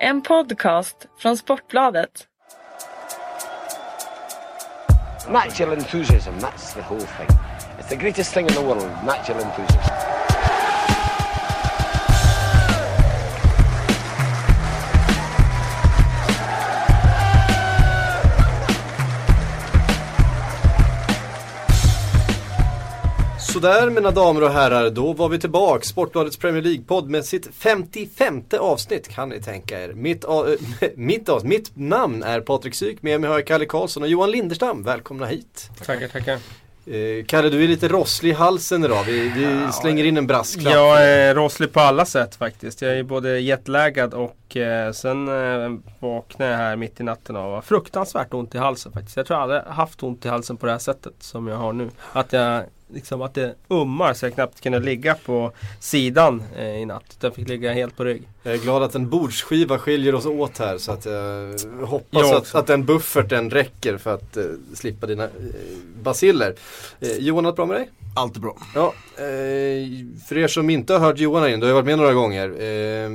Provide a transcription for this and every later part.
En podcast från Sportbladet. Natural enthusiasm, that's the whole thing. It's the greatest thing in the world, natural enthusiasm. Sådär mina damer och herrar, då var vi tillbaka. Sportbladets Premier League-podd med sitt 55 avsnitt kan ni tänka er. Mitt, äh, mitt, äh, mitt namn är Patrik Syk, med mig har jag Kalle Karlsson och Johan Linderstam. Välkomna hit. Tackar, tackar. Eh, Kalle, du är lite rosslig i halsen idag. Vi, vi ja, slänger in en brasklapp. Jag är rosslig på alla sätt faktiskt. Jag är både jetlaggad och eh, sen eh, vaknade jag här mitt i natten och var fruktansvärt ont i halsen faktiskt. Jag tror jag aldrig haft ont i halsen på det här sättet som jag har nu. Att jag liksom att det ummar så jag knappt kunde ligga på sidan eh, i natt. Jag fick ligga helt på rygg. Jag är glad att en bordsskiva skiljer oss åt här så att jag hoppas att, att den bufferten räcker för att eh, slippa dina eh, basiller. Eh, Johan, allt bra med dig? Allt är bra. Ja, eh, för er som inte har hört Johan här inne, du har varit med några gånger. Eh,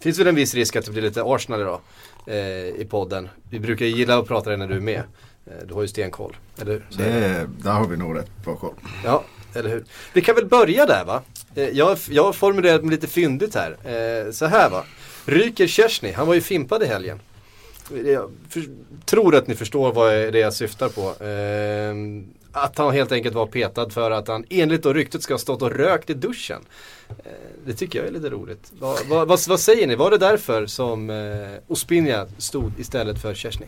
finns väl en viss risk att det blir lite Arsenal idag eh, i podden. Vi brukar gilla att prata när du är med. Eh, du har ju stenkoll, eller hur? Det, där har vi nog rätt bra koll. Ja, eller hur. Vi kan väl börja där va? Eh, jag, jag har formulerat mig lite fyndigt här. Eh, så här va. Ryker Kersny, han var ju fimpad i helgen. Jag tror att ni förstår vad det är jag syftar på. att han helt enkelt var petad för att han enligt då ryktet ska ha stått och rökt i duschen. det tycker jag är lite roligt. Va, va, vad, vad säger ni? Var det därför som Ospinja stod istället för Kersny?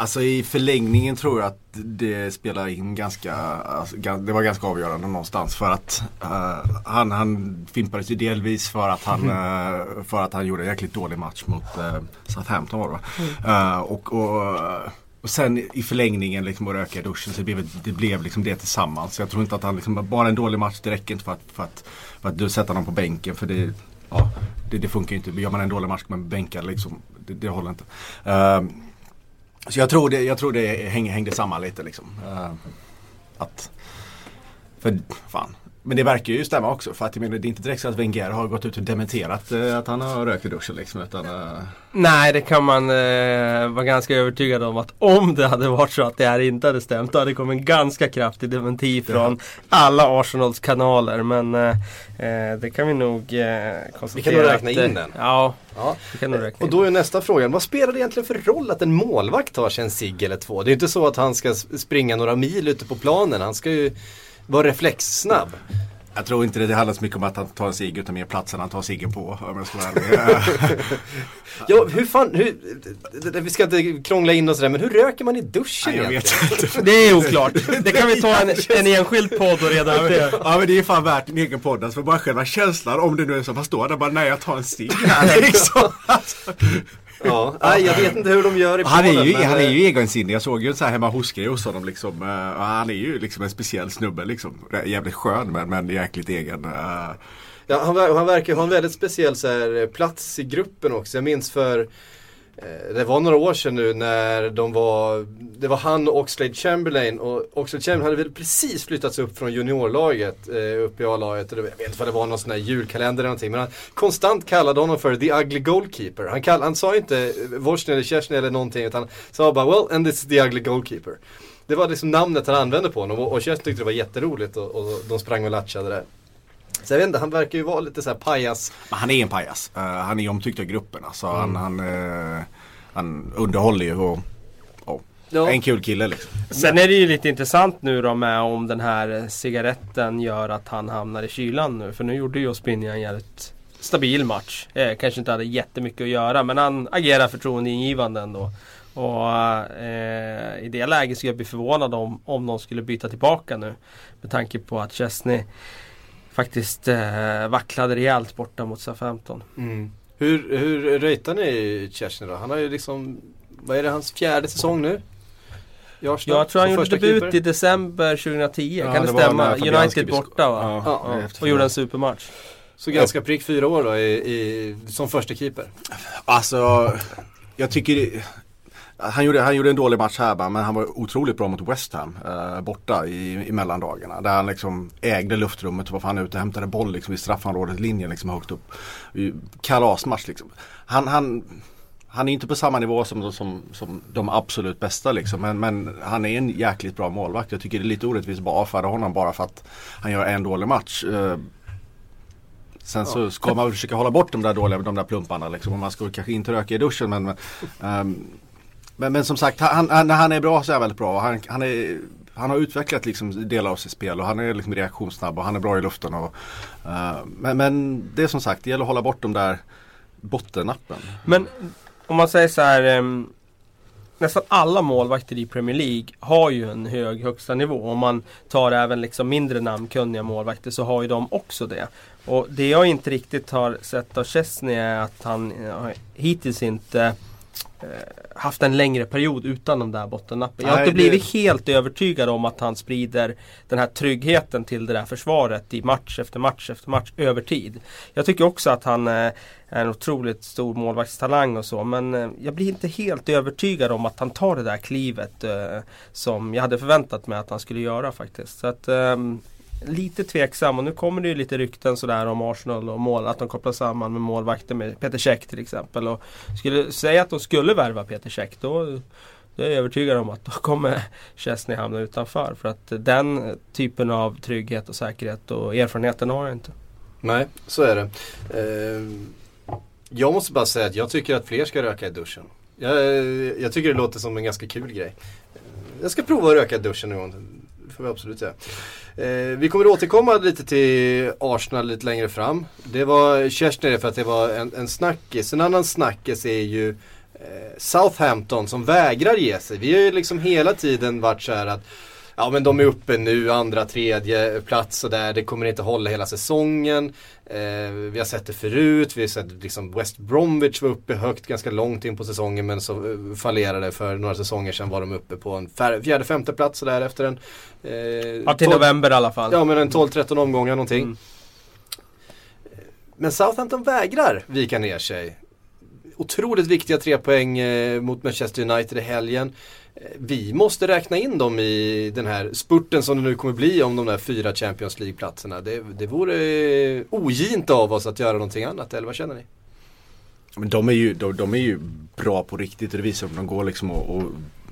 Alltså i förlängningen tror jag att det spelar in ganska, alltså, det var ganska avgörande någonstans för att uh, han, han fimpades ju delvis för att han, uh, för att han gjorde en jäkligt dålig match mot uh, Southampton var det mm. och, och, och sen i förlängningen liksom att röka i duschen så det blev det, blev liksom det tillsammans. Så jag tror inte att han liksom, bara en dålig match det räcker inte för att, för att, för att du sätter honom på bänken för det, ja, det, det funkar inte. Gör man en dålig match med bänkad liksom, det, det håller inte. Så jag tror det, jag tror det hängde samman lite liksom. Eh, att, för fan. Men det verkar ju stämma också för att jag menar, det är inte direkt så att Wenger har gått ut och dementerat uh, att han har rökt i duschen liksom. Utan, uh... Nej det kan man uh, vara ganska övertygad om att om det hade varit så att det här inte hade stämt då hade det kommit en ganska kraftig dementi från alla Arsenals kanaler. Men det kan vi nog konstatera. Vi kan nog räkna in den. Ja, Ja. Och då är nästa frågan, vad spelar det egentligen för roll att en målvakt tar sig en cigg eller två? Det är inte så att han ska springa några mil ute på planen, han ska ju vara reflexsnabb. Jag tror inte det handlar så mycket om att han tar en cigg utan mer platsen han tar ciggen på. Om jag ska vara ja, hur fan, hur, vi ska inte krångla in oss där, men hur röker man i duschen Nej, jag egentligen? vet inte. Det är oklart. Det kan vi ta en, en enskild podd och reda ut. Ja men det är fan värt en egen podd. Alltså bara själva känslan om det nu är så. Man står där bara, nej jag tar en cigg liksom. Ja, nej, jag vet inte hur de gör i han är, ju, men... han är ju egensinnig. Jag såg ju en sån här hemma hos-grej hos honom liksom. Uh, han är ju liksom en speciell snubbe liksom. Jävligt skön men, men jäkligt egen. Uh... Ja, han, han verkar ha en väldigt speciell så här, plats i gruppen också. Jag minns för Eh, Eh, det var några år sedan nu när de var, det var han och Oxlade Chamberlain och Oxlade Chamberlain hade väl precis flyttats upp från juniorlaget eh, upp i A-laget. Jag vet inte vad det var, någon sån här julkalender eller någonting. Men han konstant kallade honom för the ugly goalkeeper. Han, kall, han sa inte eh, Vorsny eller Kerstin eller någonting utan han sa bara well and this is the ugly goalkeeper. Det var liksom namnet han använde på honom och, och Kerstin tyckte det var jätteroligt och, och de sprang och latchade där. Så jag vet inte, han verkar ju vara lite såhär pajas. Men han är en pajas. Uh, han är omtyckt av gruppen. Alltså, mm. han, han, uh, han underhåller ju och ja. en kul kille liksom. Sen är det ju lite intressant nu då med om den här cigaretten gör att han hamnar i kylan nu. För nu gjorde ju Ospinja en jävligt stabil match. Eh, kanske inte hade jättemycket att göra men han agerar förtroendeingivande ändå. Och eh, i det läget skulle jag bli förvånad om, om de skulle byta tillbaka nu. Med tanke på att Chesney faktiskt eh, vacklade rejält borta mot Southampton. Mm. Hur, hur ratear ni Chesney då? Han har ju liksom, vad är det, hans fjärde säsong nu? Jag tror han gjorde debut keeper. i december 2010, ja, kan det, det stämma? United borta va? Ja, ja, ja. Och gjorde en supermatch. Så ganska prick fyra år då i, i, som första keeper. Alltså, jag tycker han, gjorde, han gjorde en dålig match här men han var otroligt bra mot West Ham eh, borta i, i mellandagarna. Där han liksom ägde luftrummet och var fan ute och hämtade boll liksom i straffområdet linjen liksom högt upp. Kalasmatch liksom. Han, han, han är inte på samma nivå som, som, som de absolut bästa liksom. Men, men han är en jäkligt bra målvakt. Jag tycker det är lite orättvist att bara avfärda honom bara för att han gör en dålig match. Eh, Sen så ska man försöka hålla bort de där dåliga, de där plumparna liksom. Och man ska kanske inte röka i duschen men um, men, men som sagt, han, han, när han är bra så är han väldigt bra. Han, han, är, han har utvecklat liksom delar av sitt spel och han är liksom reaktionssnabb och han är bra i luften. Och, uh, men, men det är som sagt, det gäller att hålla bort de där bottennappen. Men om man säger så här um, Nästan alla målvakter i Premier League har ju en hög högsta nivå. Om man tar även liksom mindre namnkunniga målvakter så har ju de också det. Och det jag inte riktigt har sett av Chesney är att han eh, hittills inte eh, haft en längre period utan de där bottennappen. Jag har inte blivit helt övertygad om att han sprider den här tryggheten till det där försvaret i match efter match efter match över tid. Jag tycker också att han eh, är en otroligt stor målvaktstalang och så men eh, jag blir inte helt övertygad om att han tar det där klivet som jag hade förväntat mig att han skulle göra faktiskt. Så att, ehm, lite tveksam och nu kommer det ju lite rykten sådär om Arsenal och mål, att de kopplar samman med målvakten, med Peter Käck till exempel. Och skulle säga att de skulle värva Peter Käck då, då är jag övertygad om att då kommer Chesney hamna utanför. För att den typen av trygghet och säkerhet och erfarenheten har jag inte. Nej, så är det. Eh, jag måste bara säga att jag tycker att fler ska röka i duschen. Jag, jag tycker det låter som en ganska kul grej. Jag ska prova att röka i duschen någon gång får vi absolut säga. Eh, vi kommer återkomma lite till Arsenal lite längre fram. Det var Kerstin för att det var en, en snackis. En annan snackis är ju eh, Southampton som vägrar ge sig. Vi har ju liksom hela tiden varit så här att Ja men de är uppe nu, andra, tredje plats och där. Det kommer inte hålla hela säsongen. Eh, vi har sett det förut. Vi har sett liksom West Bromwich var uppe högt ganska långt in på säsongen men så eh, fallerade för några säsonger sedan var de uppe på en fjärde, femte plats och där efter en... Eh, ja till november i alla fall. Ja men en 12-13 omgångar någonting. Mm. Men Southampton vägrar vika ner sig. Otroligt viktiga tre poäng eh, mot Manchester United i helgen vi måste räkna in dem i den här spurten som det nu kommer bli om de där fyra Champions League-platserna. Det, det vore eh, ogint av oss att göra någonting annat, eller vad känner ni? Men de är ju, de, de är ju bra på riktigt och det visar de går liksom och, och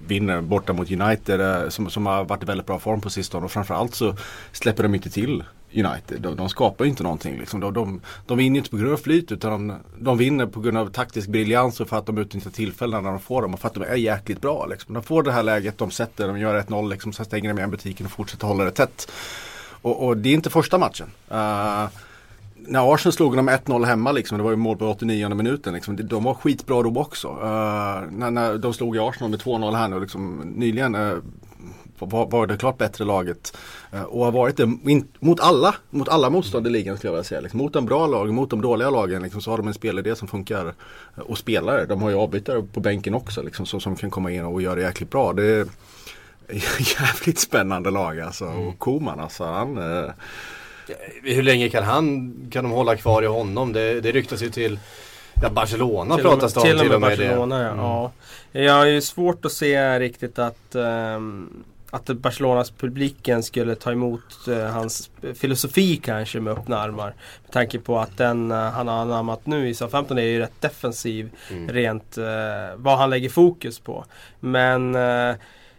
vinner borta mot United eh, som, som har varit i väldigt bra form på sistone och framförallt så släpper de inte till United. De, de skapar inte någonting. Liksom. De, de, de vinner inte på grund av flyt utan de, de vinner på grund av taktisk briljans och för att de utnyttjar tillfällena när de får dem och för att de är jäkligt bra. Liksom. De får det här läget, de sätter, de gör 1-0, liksom, sen stänger de igen butiken och fortsätter hålla det tätt. Och, och det är inte första matchen. Uh, när Arsenal slog dem 1-0 hemma liksom, det var ju mål på 89 minuten. Liksom, de var skitbra då också. Uh, när, när de slog i Arsenal med 2-0 här nu liksom, nyligen. Uh, var, det klart bättre laget. Uh, och har varit det mot alla, mot alla motstånd i ligan skulle jag vilja säga. Liksom, mot de bra lagen, mot de dåliga lagen liksom, så har de en spelidé som funkar. Och spelare, de har ju avbytare på bänken också liksom, så, som kan komma in och göra det jäkligt bra. Det är jävligt spännande lag alltså. Mm. Och Koman alltså, han hur länge kan han, kan de hålla kvar i honom? Det, det ryktas ju till Ja, Barcelona till pratas det om till, till och med. Barcelona, ja. Mm. ja. Jag har ju svårt att se riktigt att um, att Barcelonas publiken skulle ta emot uh, hans filosofi kanske med öppna armar. Med tanke på att den uh, han har anammat nu i Southampton är ju rätt defensiv mm. rent uh, vad han lägger fokus på. Men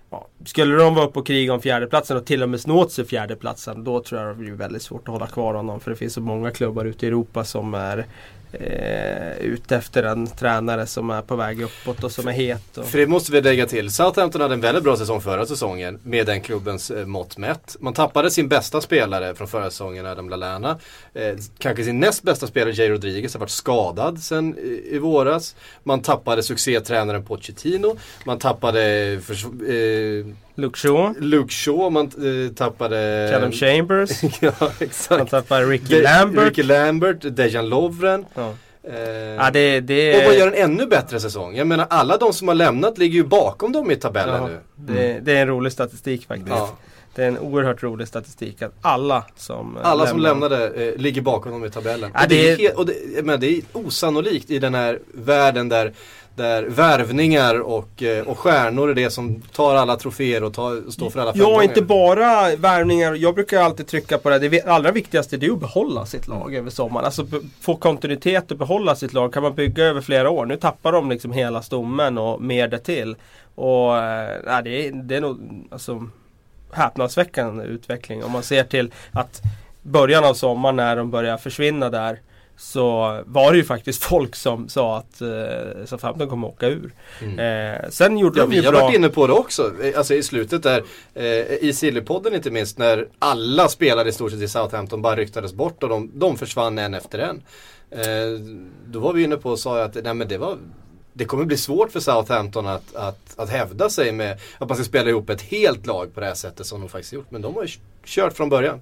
Ja, skulle de vara uppe och kriga om fjärdeplatsen och till och med snå åt sig fjärdeplatsen då tror jag det blir väldigt svårt att hålla kvar honom. För det finns så många klubbar ute i Europa som är eh, ute efter en tränare som är på väg uppåt och som är het. Och... För det måste vi lägga till. Southampton hade en väldigt bra säsong förra säsongen med den klubbens eh, mått mätt. Man tappade sin bästa spelare från förra säsongen, Adam Lallana. Eh, kanske sin näst bästa spelare, Jay Rodriguez, har varit skadad sen i, i våras. Man tappade succétränaren Pochettino. Man tappade för, eh, Luke Shaw. Luke Shaw, man eh, tappade... Callum Chambers. ja, exakt. Man tappade Ricky De Lambert. Ricky Lambert, Dejan Lovren. Ja. Eh, ja, det, det... Och vad gör en ännu bättre säsong? Jag menar alla de som har lämnat ligger ju bakom dem i tabellen ja, nu. Mm. Det, det, är en rolig statistik faktiskt. Ja. Det är en oerhört rolig statistik att alla som Alla lämnar... som lämnade eh, ligger bakom dem i tabellen. Ja, och det, är, och det, men det är osannolikt i den här världen där där värvningar och, eh, och stjärnor är det som tar alla troféer och tar, står för alla Ja, inte bara värvningar. Jag brukar alltid trycka på det. Det allra viktigaste är att behålla sitt lag över sommaren. Alltså få kontinuitet och behålla sitt lag. Kan man bygga över flera år. Nu tappar de liksom hela stommen och mer därtill. Och äh, det, är, det är nog alltså, häpnadsväckande utveckling. Om man ser till att början av sommaren när de börjar försvinna där så var det ju faktiskt folk som sa att eh, Southampton kommer åka ur. Eh, sen gjorde Ja, de ju vi har bra. varit inne på det också. Eh, Alltså i slutet där, eh, i Sillypodden inte minst, när alla spelare i stort sett i Southampton bara ryktades bort och de, de försvann en efter en. Eh, då var vi inne på och sa att nej, men det, var, det kommer bli svårt för Southampton att, att, att hävda sig med att man ska spela ihop ett helt lag på det här sättet som de faktiskt gjort. Men de har ju kört från början.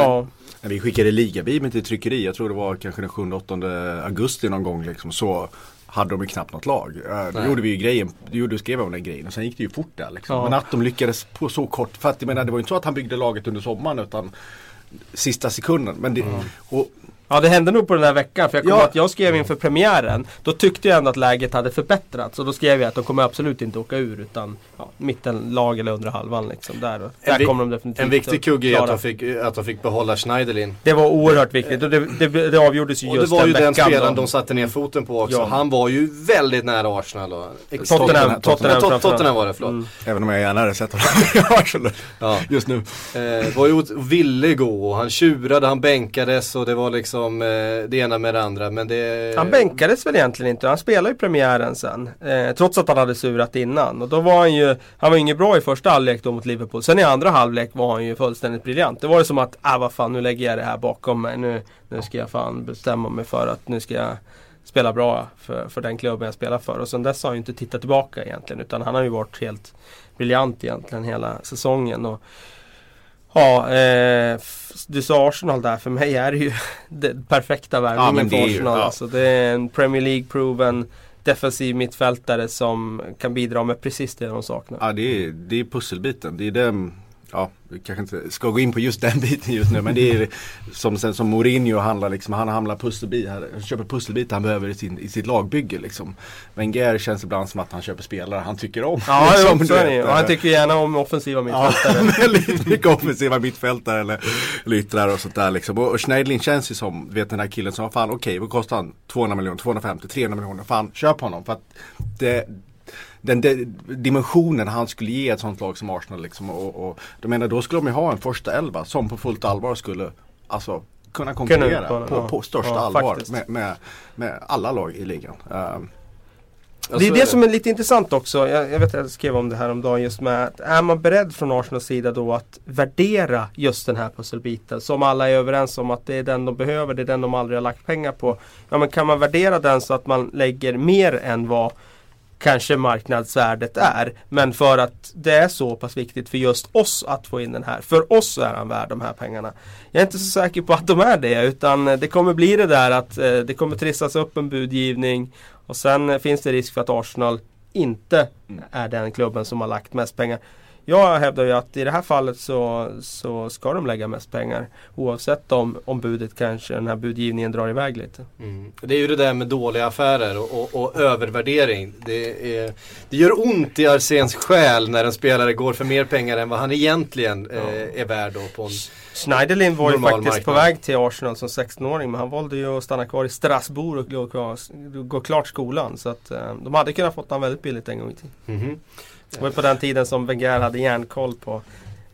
Ja. När vi skickade ligabibeln till tryckeri, jag tror det var kanske den 7-8 augusti någon gång liksom, så hade de ju knappt något lag. Eh, Då Nej. gjorde vi ju grejen, då gjorde, skrev om den grejen och sen gick det ju fort där liksom. Ja. Men att de lyckades på så kort, för att jag menar det var ju inte så att han byggde laget under sommaren utan sista sekunden. Men det, och, Ja det hände nog på den här veckan för jag kommer Ja. att jag skrev inför premiären Då tyckte jag ändå att läget hade förbättrats och då skrev jag att de kommer absolut inte åka ur utan ja, mittenlag eller under halvan liksom där, och, där vi- kommer de definitivt En viktig att kugge är att de fick, att de fick behålla Schneiderlin. Det var oerhört viktigt och det, det, det avgjordes ju Och det just var ju den den veckan spelaren då. de satte ner foten på också. Ja. Han var ju väldigt nära Arsenal. Och, Tottenham, Tottenham, Tottenham, Tot- framförallt. Tottenham var det, förlåt. Mm. även om jag gärna hade sett honom i Arsenal Ja. just nu. Eh, var ju ville gå och han tjurade, han bänkades och det var liksom eh, det ena med det andra. Men det... Han bänkades väl egentligen inte, han spelade ju premiären sen. Eh, trots att han hade surat innan. Och då var han ju, han var inget bra i första halvlek då mot Liverpool. Sen i andra halvlek var han ju fullständigt briljant. Det var ju som att, ah vad fan nu lägger jag det här bakom mig. Nu, nu ska jag fan bestämma mig för att nu ska jag spela bra för, för den klubben jag spelar för. Och sen dess har han ju inte tittat tillbaka egentligen. Utan han har ju varit helt briljant egentligen hela säsongen. Och, Ja, eh, du sa Arsenal där. För mig är det ju den perfekta värvningen det för ju- Arsenal. ja. Alltså, det är en Premier League-proven defensiv mittfältare som kan bidra med precis det de saknar. Ja det är, det är pusselbiten. Det är den, ja vi kanske inte ska gå in på just den biten just nu men det är som, sen, som Mourinho handlar liksom, han hamnar pusselbit, han köper pusselbitar han behöver i, sin, i sitt lagbygge liksom. Wenger känns ibland som att han köper spelare han tycker om. Ja, Liksom, så är det ju. Han tycker gärna om offensiva Ja, mittfältare. väldigt mycket offensiva mittfältare eller, eller yttrar och sånt där liksom. Och, och Schneiderlin känns ju som, vet den här killen som, fan okej vad kostar han? 200 miljoner, 250, 300 miljoner. Fan köp honom. För att det, den de, dimensionen han skulle ge ett sånt lag som Arsenal liksom. Och, och då menar då skulle de ju ha en första elva som på fullt allvar skulle, alltså kunna konkurrera på, ja. på största Ja, allvar med, med, med alla lag i ligan. Um, Det är det som är lite intressant också. Jag, jag vet att jag skrev om det här om dagen just med att är man beredd från Arsenals sida då att värdera just den här pusselbiten som alla är överens om att det är den de behöver, det är den de aldrig har lagt pengar på. Ja men kan man värdera den så att man lägger mer än vad kanske marknadsvärdet är. Men för att det är så pass viktigt för just oss att få in den här. För oss är han värd de här pengarna. Jag är inte så säker på att de är det utan det kommer bli det där att eh, det kommer trissas upp en budgivning och sen eh, finns det risk för att Arsenal inte är den klubben som har lagt mest pengar. Jag hävdar ju att i det här fallet så, så ska de lägga mest pengar. Oavsett om, om budet kanske, den här budgivningen drar iväg lite. Mm. Det är ju det där med dåliga affärer och, och, och övervärdering. Det, är, det gör ont i Arsens själ när en spelare går för mer pengar än vad han egentligen eh, är värd då på en Schneiderlin var ju faktiskt på marknad. väg till Arsenal som 16-åring men han valde ju att stanna kvar i Strasbourg och gå, gå klart skolan. Så att eh, de hade kunnat fått honom väldigt billigt en gång i tiden. Mhm. Det var på den tiden som Wenger hade järnkoll på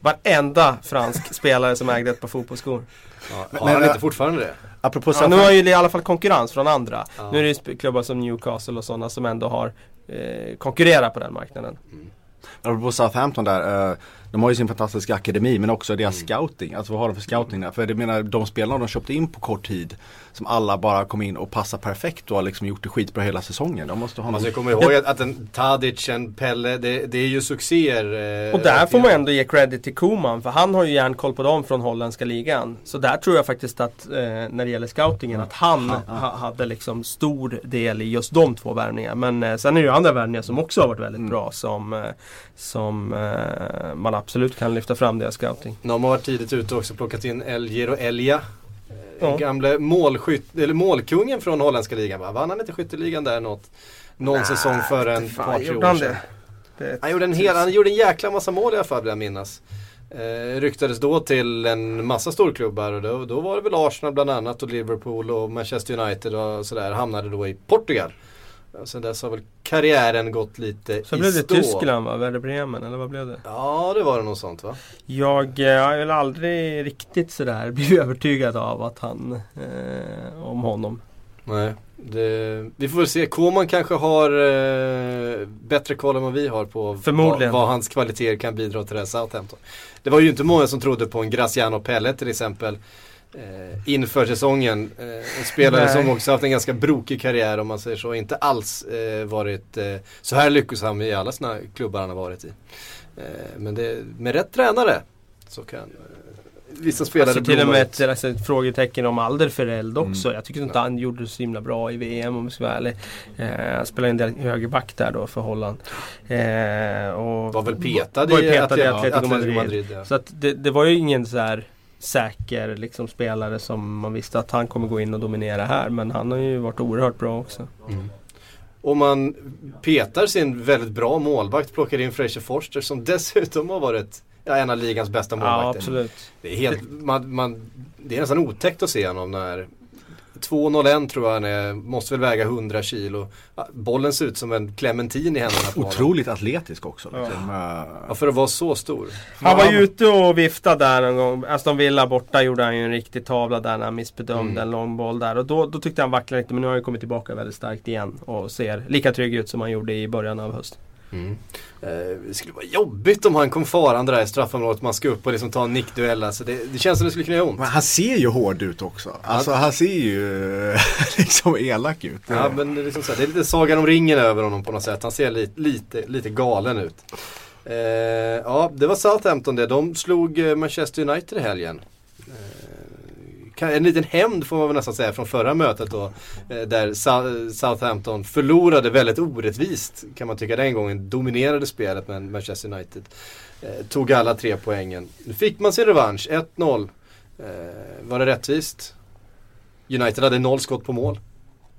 varenda fransk spelare som ägde ett par fotbollsskor. Ja, Men- har han men- inte fortfarande det? apropå Ja, nu har ju i alla fall konkurrens från andra. Ja. Nu är det ju klubbar som Newcastle och sådana som ändå har eh, konkurrerat på den marknaden. Apropå Southampton där. eh, de har ju sin fantastiska akademi men också deras scouting. Alltså vad har de för scouting där? För jag menar de spelarna de köpte in på kort tid. Som alla bara kom in och passar perfekt och har liksom gjort det skitbra hela säsongen. De måste ha någon... Alltså jag kommer ihåg att, att en Tadic, en Pelle, det, det är ju succéer. Eh, Och där får man ändå ge credit till Koman för han har ju järnkoll på dem från holländska ligan. Så där tror jag faktiskt att eh, när det gäller scoutingen att han ha, hade liksom stor del i just de två värvningarna. Men eh, sen är det ju andra värvningar som också har varit väldigt bra som, eh, som eh, man absolut kan lyfta fram deras scouting. De har varit tidigt ute också, plockat in Elger och Elja. Eh, Ja. gamle målskytt, eller målkungen från holländska ligan va? Vann han inte skytteligan där något, någon säsong för en par tre år han sedan? det? det? Han gjorde, en hel, han gjorde en jäkla massa mål i alla fall vill jag minnas. Eh, ryktades då till en massa storklubbar och då, då var det väl Arsenal bland annat och Liverpool och Manchester United och sådär. Hamnade då i Portugal. Sen dess har väl karriären gått lite Så i blev det stå. Tyskland va? Werder Bremen eller vad blev det? Ja det var det något sånt va? Jag eh, har väl aldrig riktigt sådär blivit övertygad av att han, eh, om honom. Nej. Det, vi får väl se. Koman kanske har eh, bättre koll än vad vi har på vad, vad hans kvaliteter kan bidra till det här Southampton. Det var ju inte många som trodde på en Graciano Pelle till exempel. Eh, inför säsongen. Eh, en spelare Nej. som också haft en ganska brokig karriär om man säger så. Inte alls eh, varit eh, så här lyckosam i alla sina klubbar han har varit i. Eh, men det, med rätt tränare så kan eh, vissa spelare Alltså till och med ett, alltså, ett frågetecken om Alderfereld också. Jag tycker inte han gjorde det så himla bra i VM om jag ska vara ärlig. Eh, han spelade en del högerback där då för Holland. Eh, och Var väl petad var petad i Atle- Atletico Atletico Madrid. Madrid, ja. Så att det, det var ju ingen så här säker liksom, spelare som man visste att han kommer gå in och dominera här. Men han har ju varit oerhört bra också. Om man petar sin väldigt bra målvakt, plockar in Fraser Forster som dessutom har varit ja, en av ligans bästa Ja målvakter. absolut. det, är helt, man, man, det är nästan otäckt att se honom när 2-0-1 tror jag han är, måste väl väga 100 kilo. Ja, Bollen ser ut som en clementin i händerna på honom. Otroligt atletisk också. Liksom. Eh, Ja, för att vara så stor. Han var ju ute och viftade där någon gång. Aston Villa borta gjorde han ju en riktig tavla där när han missbedömde Mm. en lång boll där. Och då, då tyckte han vacklade lite men nu har han kommit tillbaka väldigt starkt igen. Och ser lika trygg ut som han gjorde i början av hösten. Eh, det skulle vara jobbigt om han kom farande där i straffområdet. Man ska upp och liksom ta en nickduell. Alltså det, det känns som det skulle kunna göra ont. Men han ser ju hård ut också. Alltså han ser ju liksom elak ut. Ja men det är, liksom så här, det är lite Sagan om ringen över honom på något sätt. Han ser lite, lite, lite galen ut. Eh, ja, det var Southampton det. De slog eh, Manchester United i helgen. En liten hämnd får man väl nästan säga från förra mötet då. Eh, där Southampton förlorade väldigt orättvist kan man tycka den gången. Dominerade spelet men Manchester United eh, tog alla tre poängen. Nu fick man sin revansch, 1-0. Eh, var det rättvist? United hade noll skott på mål.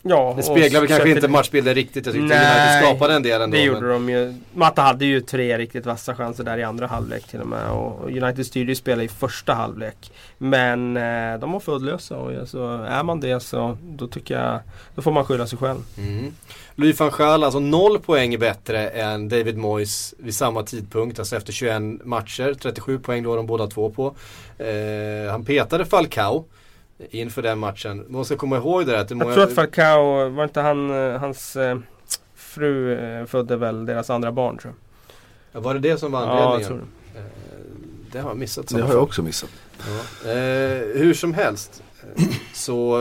Ja, Det speglar väl kanske inte matchbilden riktigt. Jag tyckte Nej, United skapade en del ändå. Det men- gjorde de ju. Matta hade ju tre riktigt vassa chanser där i andra halvlek till och med. Och United styrde ju spelet i första halvlek. Men eh, de var fullösa och alltså, är man det så då tycker jag då får man skylla sig själv. Mm. Louis van Gaal, alltså noll poäng bättre än David Moyes vid samma tidpunkt. Alltså efter 21 matcher. 37 poäng låg de båda två på. Eh, han petade Falcao inför den matchen. Man ska komma ihåg det där att det är Jag många... tror att Falcao, var inte han, eh, hans eh, fru eh, födde väl deras andra barn tror jag. Ja, var det det som var Ja, jag anledningen? tror det. Det har jag missat. Det har jag också missat. Ja. Eh, hur som helst så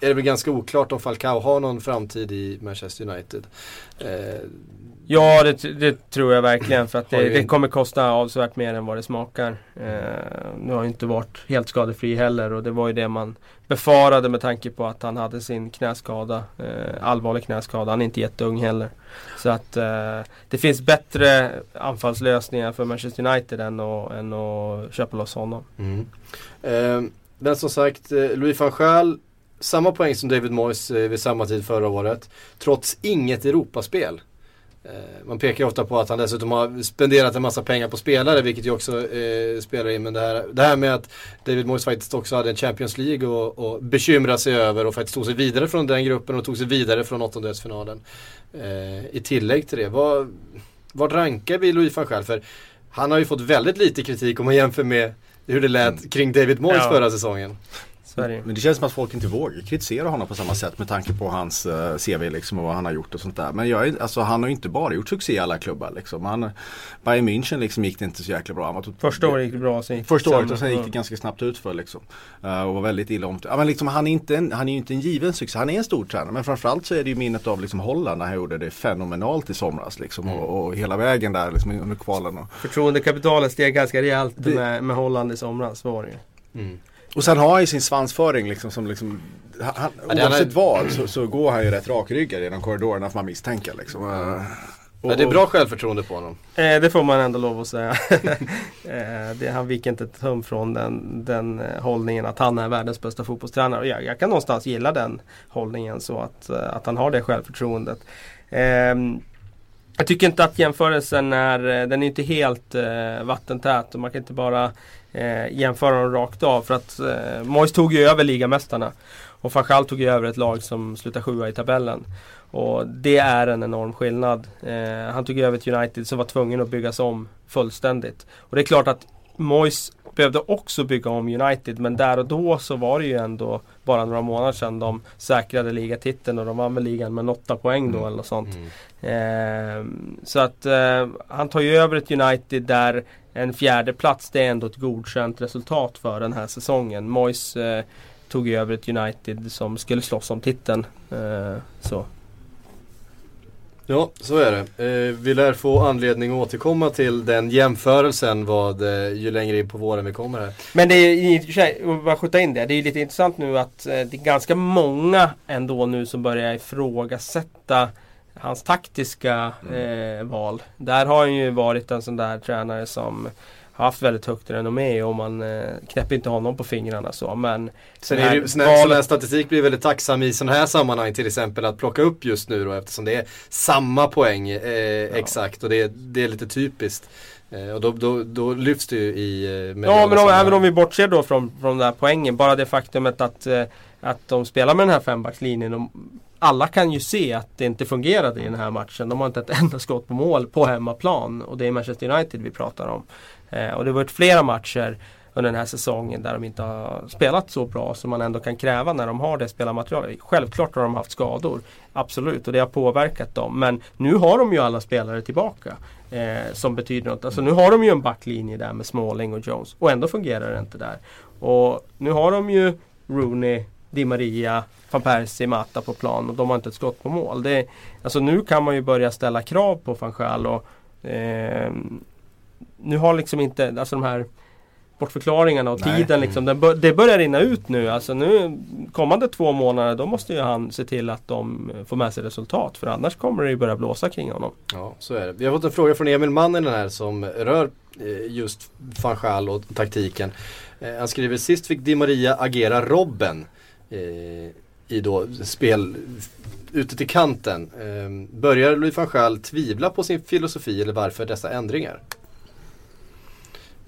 är det väl ganska oklart om Falcao har någon framtid i Manchester United. Eh, Ja det, det tror jag verkligen för att det, det kommer kosta avsevärt mer än vad det smakar. Eh, nu har ju inte varit helt skadefri heller och det var ju det man befarade med tanke på att han hade sin knäskada. Eh, allvarlig knäskada. Han är inte jätteung heller. Så att eh, det finns bättre anfallslösningar för Manchester United än att, än att köpa loss honom. Mm. Eh, men som sagt, eh, Louis van Gaal, samma poäng som David Moyes eh, vid samma tid förra året. Trots inget Europaspel. Eh, man pekar ju ofta på att han dessutom har spenderat en massa pengar på spelare, vilket ju också eh, spelar in. Men det här, det här med att David Moyes faktiskt också hade en Champions League och, och bekymra sig över och faktiskt tog sig vidare från den gruppen och tog sig vidare från åttondelsfinalen. Eh, I tillägg till det, vad, vad rankar vi Louis van Gaal? För han har ju fått väldigt lite kritik om man jämför med hur det lät kring David Moyes Ja. förra säsongen. Ju. Men det känns som att folk inte vågar kritisera honom på samma sätt med tanke på hans eh, CV liksom och vad han har gjort och sånt där. Men jag, alltså, han har ju inte bara gjort succé i alla klubbar liksom. Han, Bayern München liksom gick det inte så jäkla bra. Tot- Första året gick det bra. Sen Första året och sen gick det ganska snabbt ut för liksom. Eh, och var väldigt illa om ja, men liksom, han, är inte en, han är ju inte en given succé. Han är en stor tränare. Men framförallt så är det ju minnet av liksom, Holland när han gjorde det fenomenalt i somras. Liksom, och, och hela vägen där liksom, under kvalen. Och, Förtroendekapitalet steg ganska rejält med, med Holland i somras var det ju. Och sen har han ju sin svansföring liksom som liksom han, han, Ja, det är- Oavsett vad så, så går han ju rätt rakryggad genom korridorerna får man misstänka liksom. Eh, Ja, det är bra självförtroende på honom. Eh, det får man ändå lov att säga. eh, det, han viker inte ett tum från den, den eh, hållningen att han är världens bästa fotbollstränare. Och jag, jag kan någonstans gilla den hållningen så att, eh, att han har det självförtroendet. Ehm, jag tycker inte att jämförelsen är, den är inte helt eh, vattentät och man kan inte bara eh, jämföra dem rakt av. För att eh, Moyes tog ju över ligamästarna. Och Fanchal tog ju över ett lag som slutar sjua i tabellen. Och det är en enorm skillnad. Eh, han tog över ett United som var tvungen att byggas om fullständigt. Och det är klart att Moyes behövde också bygga om United men där och då så var det ju ändå bara några månader sedan de säkrade ligatiteln och de vann väl ligan med 8 poäng då mm. eller något sånt. Mm. Eh, så att eh, han tar ju över ett United där en fjärde plats det är ändå ett godkänt resultat för den här säsongen. Moyes eh, tog ju över ett United som skulle slåss om titeln. Eh, så. Ja, så är det. Eh, vi lär få anledning att återkomma till den jämförelsen vad, eh, ju längre in på våren vi kommer här. Men det är sig, bara skjuta in det, det är lite intressant nu att eh, det är ganska många ändå nu som börjar ifrågasätta hans taktiska mm. eh, val. Där har han ju varit en sån där tränare som haft väldigt högt renommé och man eh, knäpper inte honom på fingrarna så. Men Sen är det, sån, här, sån här statistik blir väldigt tacksam i sådana här sammanhang till exempel att plocka upp just nu då eftersom det är samma poäng eh, ja. exakt och det, det är lite typiskt. Eh, och då, då, då, lyfts det ju i eh, Ja men om, även om vi bortser då från, från den här poängen. Bara det faktumet att, eh, att de spelar med den här fembackslinjen alla kan ju se att det inte fungerade i den här matchen. De har inte ett enda skott på mål på hemmaplan. Och det är Manchester United vi pratar om. Eh, och det har varit flera matcher under den här säsongen där de inte har spelat så bra som man ändå kan kräva när de har det spelarmaterialet. Självklart har de haft skador. Absolut och det har påverkat dem. Men nu har de ju alla spelare tillbaka. Eh, som betyder något. Alltså nu har de ju en backlinje där med Smalling och Jones. Och ändå fungerar det inte där. Och nu har de ju Rooney, Di Maria, van Persie, Mata på plan och de har inte ett skott på mål. Det, alltså nu kan man ju börja ställa krav på van Schaal och eh, nu har liksom inte, alltså de här bortförklaringarna och Nej. tiden liksom, det, det börjar rinna ut nu. Alltså nu kommande två månader då måste ju han se till att de får med sig resultat. För annars kommer det ju börja blåsa kring honom. Ja, så är det. Vi har fått en fråga från Emil Mannen här som rör eh, just van och taktiken. Eh, han skriver sist fick Di Maria agera Robben eh, i då spel ute till kanten. Börjar Louis van Gaal tvivla på sin filosofi eller varför dessa ändringar?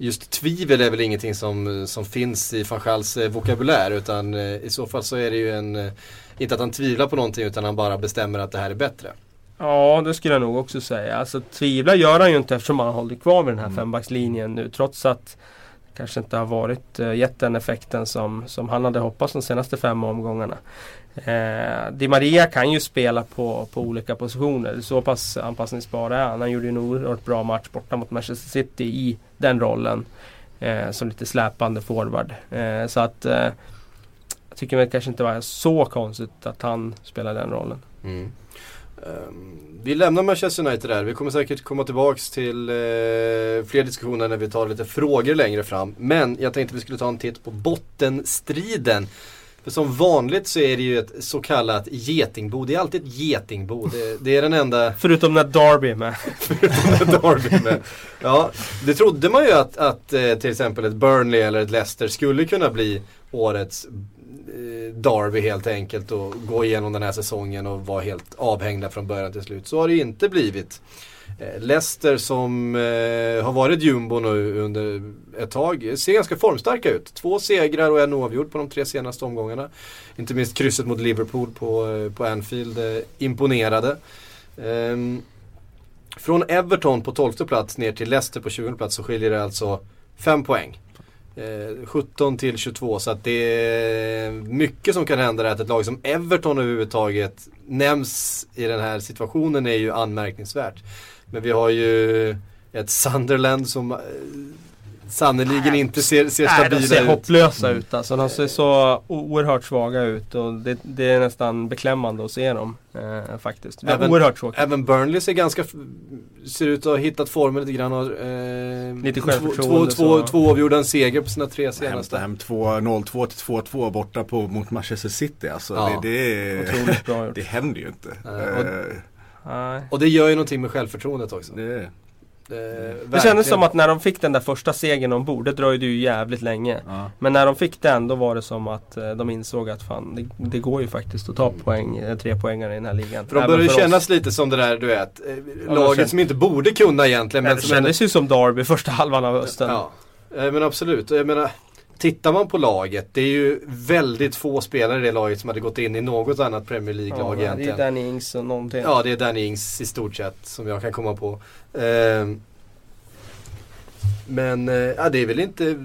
just tvivel är väl ingenting som, som finns i van Schals eh, vokabulär utan eh, i så fall så är det ju en, eh, inte att han tvivlar på någonting utan han bara bestämmer att det här är bättre. Ja, det skulle jag nog också säga. Alltså tvivla gör han ju inte eftersom han hållit kvar vid den här mm. fembackslinjen nu trots att kanske inte har varit, eh, gett den effekten som, som han hade hoppats de senaste fem omgångarna. Eh, Di Maria kan ju spela på, på olika positioner. Så pass anpassningsbar är han. Han gjorde ju en oerhört bra match borta mot Manchester City i den rollen. Eh, som lite släpande forward. Eh, så att eh, jag tycker väl kanske inte var så konstigt att han spelar den rollen. Mm. Um, vi lämnar Manchester United där. Vi kommer säkert komma tillbaks till uh, fler diskussioner när vi tar lite frågor längre fram. Men jag tänkte vi skulle ta en titt på bottenstriden för som vanligt så är det ju ett så kallat getingbo. Det är alltid ett getingbo. Det, det är den enda... Förutom när Darby är med. Förutom när Darby är med. Ja, det trodde man ju att, att eh, till exempel ett Burnley eller ett Leicester skulle kunna bli årets eh, Derby helt enkelt och gå igenom den här säsongen och vara helt avhängda från början till slut. Så har det ju inte blivit. Eh, Leicester som eh, har varit jumbo nu under ett tag ser ganska formstarka ut. Två segrar och en oavgjord på de tre senaste omgångarna. Inte minst krysset mot Liverpool på, eh, på Anfield eh, imponerade. Eh, från Everton på 12 plats ner till Leicester på 20 plats så skiljer det alltså 5 poäng. Eh, 17 till 22 så att det är mycket som kan hända där. Att ett lag som Everton överhuvudtaget nämns i den här situationen är ju anmärkningsvärt. Men vi har ju ett Sunderland som eh, sannerligen inte ser, ser stabila ut. Nej, de ser ut. hopplösa ut alltså. De ser så oerhört svaga ut och det, det är nästan beklämmande att se dem eh, faktiskt. Även, oerhört tråkigt. Även Burnley ser ganska, ser ut att ha hittat formen lite grann. Och, eh, lite självförtroende. Två, två, två avgjorda seger på sina tre senaste. Hämta hem 0-2 till 2-2 borta på, mot Manchester City. Alltså, ja. det, det, det händer ju inte. Eh, Nej. Och det gör ju någonting med självförtroendet också. Det är, Det, Det kändes som att när de fick den där första segern ombord, det dröjde ju jävligt länge. ja. Men när de fick den då var det som att eh, de insåg att fan, det, det går ju faktiskt att ta poäng, eh, tre poängare i den här ligan. För de börjar ju oss. kännas lite som det där du vet, eh, Ja, laget känns- som inte borde kunna egentligen. Men Men det kändes ju som Derby första halvan av hösten. Ja, eh, men absolut. Jag menar, tittar man på laget, det är ju väldigt få spelare i det laget som hade gått in i något annat Premier Ja, League-lag det är egentligen. Danny Ings och någonting. Ja, det är Danny Ings i stort sett som jag kan komma på. Ehm, men eh, ja, det är väl inte,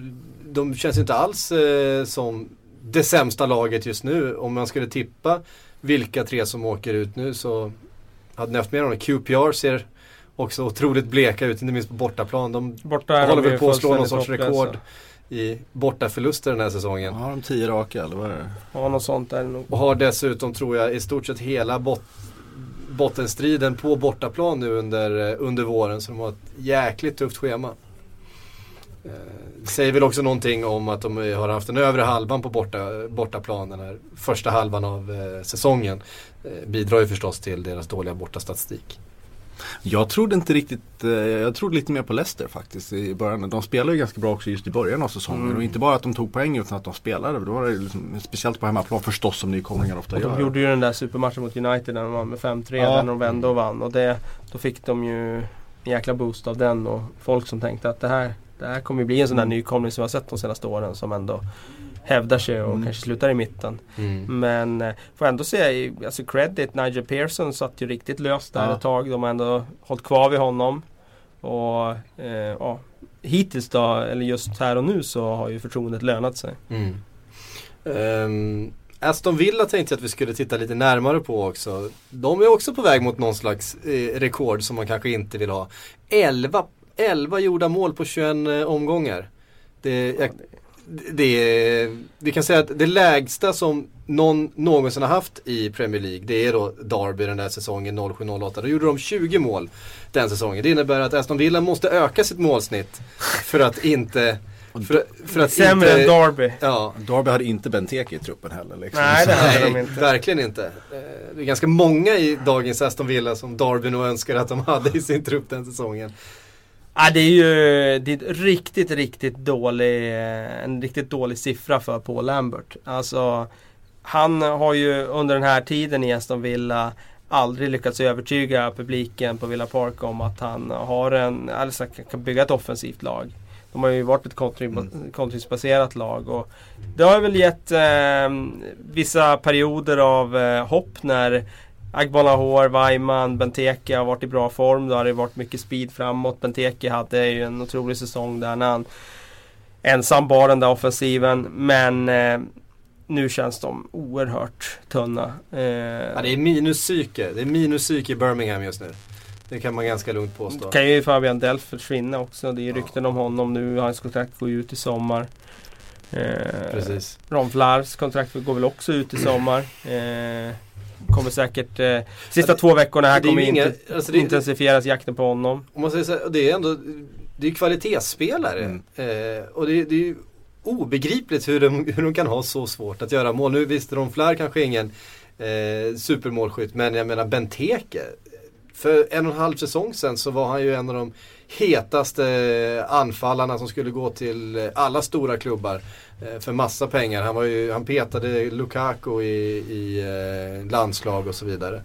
de känns inte alls eh, som det sämsta laget just nu. Om man skulle tippa vilka tre som åker ut nu så hade ni haft med dem. QPR ser också otroligt bleka ut, inte minst på bortaplan. De Borta håller väl på att slå någon sorts hopplösa. rekord i bortaförluster den här säsongen. Har de tio raka eller vad är det? Ja, något sånt är det nog. Och har dessutom, tror jag, i stort sett hela bot bottenstriden på bortaplan nu under, eh, under våren. Så de har ett jäkligt tufft schema. Eh, Det säger väl också någonting om att de har haft den övre halvan på borta, bortaplan den här första halvan av eh, säsongen. Eh, bidrar ju förstås till deras dåliga bortastatistik. Jag trodde inte riktigt, eh, jag trodde lite mer på Leicester faktiskt i början. De spelade ju ganska bra också just i början av säsongen. Mm. Och inte bara att de tog poäng utan att de spelade. Då var det liksom, speciellt på hemmaplan förstås som nykomlingar ofta Och de gör. gjorde ju den där supermatchen mot United där de vann med 5-3. Ja. Där de vände och vann. Och det, då fick de ju en jäkla boost av den. Och folk som tänkte att det här, det här kommer ju bli en sån där Mm. nykomling som vi har sett de senaste åren. Som ändå hävdar sig och Mm. kanske slutar i mitten. Men eh, får ändå säga, alltså credit, Nigel Pearson satt ju riktigt löst där Ja. ett tag. De har ändå hållit kvar vid honom. Och eh, ja, hittills då, eller just här och nu så har ju förtroendet lönat sig. Mm. Ehm, Aston Villa tänkte jag att vi skulle titta lite närmare på också. De är också på väg mot någon slags eh, rekord som man kanske inte vill ha. 11, 11 gjorda mål på 21 eh, omgångar. Det, jag, det vi kan säga att det lägsta som någon någonsin har haft i Premier League det är då Derby den där säsongen 07-08. Då gjorde de 20 mål den säsongen. Det innebär att Aston Villa måste öka sitt målsnitt för att inte för, för att Sämre inte, än Derby. Ja, Derby hade inte Benteke i truppen heller. Liksom. Nej, det hade de inte. verkligen inte. Eh, Det är ganska många i dagens Aston Villa som Darby nog önskar att de hade i sin trupp den säsongen. Ja, det är ju det är riktigt, riktigt dålig, en riktigt dålig siffra för Paul Lambert. Alltså, han har ju under den här tiden i Aston Villa aldrig lyckats övertyga publiken på Villa Park om att han har en, alltså kan bygga ett offensivt lag. De har ju varit ett kontring- kontringsbaserat lag och det har väl gett eh, vissa perioder av eh, hopp när Agbolahor, Weimann, Benteke har varit i bra form. Då har det varit mycket speed framåt. Benteke hade ju en otrolig säsong där när han ensam bar den där offensiven. Men eh, nu känns de oerhört tunna. Eh, Ja, det är minuspsyke. Det är minuspsyke i Birmingham just nu. Det kan man ganska lugnt påstå. kan ju Fabian Delf försvinna också. Det är ju rykten om honom nu. Hans kontrakt går ut i sommar. Eh, Precis. Ron Flars kontrakt går väl också ut i sommar. Eh, kommer säkert... Eh, sista två veckorna här ju kommer inga- inte alltså det- intensifieras jakten på honom. Om man säger så här, det är ändå det är kvalitetsspelare. Mm. Eh, och det, det är ju obegripligt hur de, hur de kan ha så svårt att göra mål. Nu visste de Flair kanske ingen eh, supermålskytt men jag menar Benteke. För en och en halv säsong sedan så var han ju en av de hetaste anfallarna som skulle gå till alla stora klubbar eh, för massa pengar. Han, var ju, han petade Lukaku i, i eh, landslag och så vidare.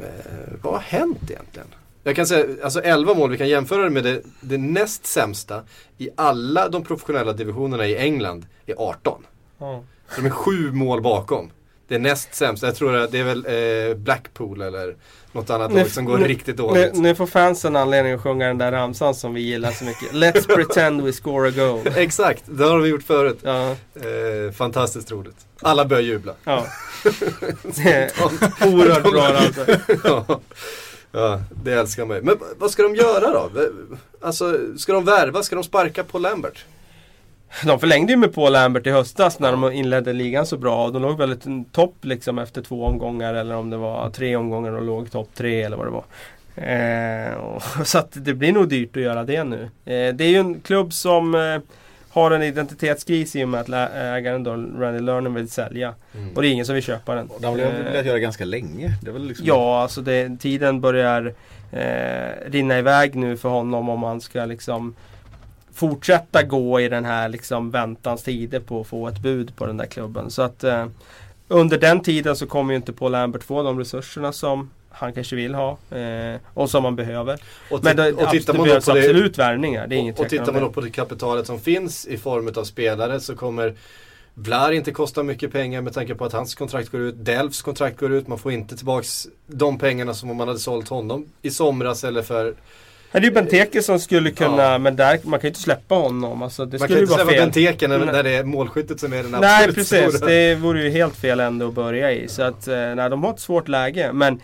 Eh, vad har hänt egentligen? Jag kan säga, alltså 11 mål, vi kan jämföra det med det, det näst sämsta i alla de professionella divisionerna i England är 18. Ja. De är sju mål bakom. Det näst sämsta, jag tror att det är väl eh, Blackpool eller något annat lag som går riktigt dåligt. Nu, nu får fansen anledning att sjunga den där ramsan som vi gillar så mycket. Let's pretend we score a goal. Exakt, det har de gjort förut. Ja, Eh, fantastiskt roligt. Alla börjar jubla. ja. Oerhört bra alltså. ja. ja, det älskar mig. Men vad ska de göra då? Alltså, ska de värva? Ska de sparka på Lambert? De förlängde ju med Paul Lambert i höstas när de inledde ligan så bra. Och de låg väldigt topp liksom efter två omgångar eller om det var tre omgångar och låg topp tre eller vad det var. Eh, och, så att det blir nog dyrt att göra det nu. Eh, det är ju en klubb som eh, har en identitetskris i och med att ägaren då, Randy Lerner vill sälja. Mm. Och det är ingen som vill köpa den. Och det har väl velat göra ganska länge. Liksom... Ja, alltså det, tiden börjar eh, rinna iväg nu för honom om han ska liksom fortsätta gå i den här liksom väntans tider på att få ett bud på den där klubben. Så att eh, under den tiden så kommer ju inte Paul Lambert få de resurserna som han kanske vill ha eh, och som han behöver. Och, Men det, och tittar det man då behövs på det, absolut värvningar. Det är inget och tittar man det. då på det kapitalet som finns i form av spelare så kommer Blar inte kosta mycket pengar med tanke på att hans kontrakt går ut. Delfs kontrakt går ut. Man får inte tillbaks de pengarna som om man hade sålt honom i somras eller för... Det är ju Benteke som skulle kunna, Ja. men där, man kan ju inte släppa honom. Alltså, det man skulle kan ju inte släppa fel. Benteke när, Nej. när det är målskyttet som är den Nej absolut precis, stora. det vore ju helt fel ändå att börja i. Så att, eh, nej, de har ett svårt läge. Men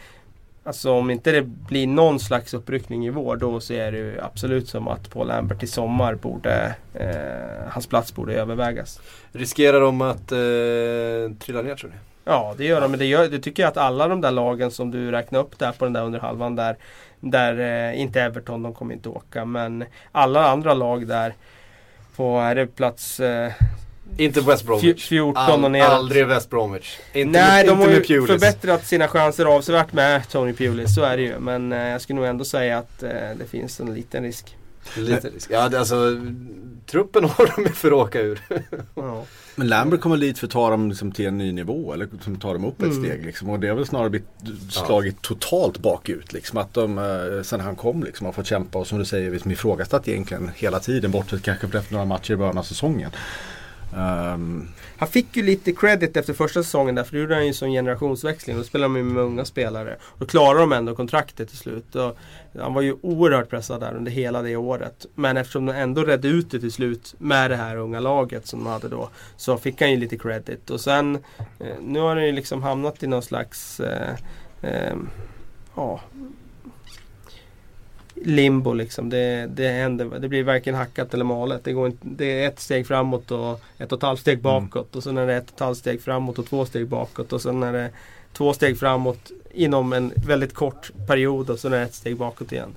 alltså, om inte det blir någon slags uppryckning i vår då ser det ju absolut som att Paul Lambert i sommar borde, eh, hans plats borde övervägas. Riskerar de att eh, trilla ner tror ni? Ja det gör de, men det, gör, det tycker jag att alla de där lagen som du räknar upp där på den där under halvan där Där eh, inte Everton, de kommer inte åka men alla andra lag där På, är det plats eh, Inte West Bromwich. 14 och neråt? aldrig West Bromwich. Inte Nej, med, de har ju Pulis. förbättrat sina chanser avsevärt med Tony Pulis, så är det ju. Men eh, jag skulle nog ändå säga att eh, det finns en liten risk. Lite risk. Ja, det, alltså truppen har de ju för att åka ur. Ja. Men Lambert kommer dit för att ta dem liksom till en ny nivå eller som tar dem upp ett Mm. steg. Liksom. Och det har väl snarare blivit slagit totalt bakut. Liksom. Att de eh, sen han kom liksom, har fått kämpa och som du säger liksom, ifrågasatt egentligen hela tiden. Bortsett kanske efter några matcher i början av säsongen. Um, Han fick ju lite credit efter första säsongen där för då gjorde han ju som generationsväxling. Då spelade de med unga spelare. Då klarade de ändå kontraktet till slut. Och han var ju oerhört pressad där under hela det året. Men eftersom de ändå redde ut det till slut med det här unga laget som de hade då. Så fick han ju lite credit. Och sen eh, nu har han ju liksom hamnat i någon slags eh, eh, ja, limbo liksom. Det, det, händer, det blir varken hackat eller malet. Det, går inte, det är ett steg framåt och ett och ett halvt steg bakåt. Och sen är det ett och ett halvt steg framåt och två steg bakåt. Och sen är det två steg framåt inom en väldigt kort period och sen är det ett steg bakåt igen.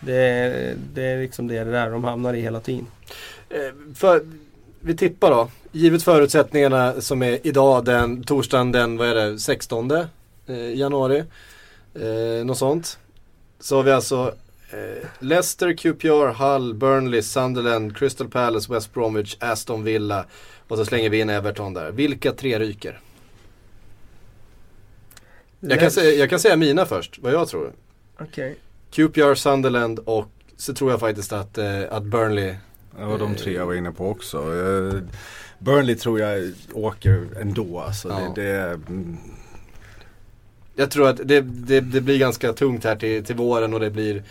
Det, det är liksom det, det där de hamnar i hela tiden. Eh, för, vi tippar då. Givet förutsättningarna som är idag den torsdagen den, vad är det, 16 eh, januari. Eh, något sånt. Så har vi alltså eh, Leicester, QPR, Hull, Burnley, Sunderland, Crystal Palace, West Bromwich, Aston Villa. Och så slänger vi in Everton där. Vilka tre ryker? Jag kan, säga, jag kan säga mina först, vad jag tror. Okej. QPR, Sunderland och så tror jag faktiskt att, eh, att Burnley det var de tre jag var inne på också. Eh, Burnley tror jag åker ändå. Alltså. Ja. Det, det, mm, Jag tror att det, det, det blir ganska tungt här till, till våren och det blir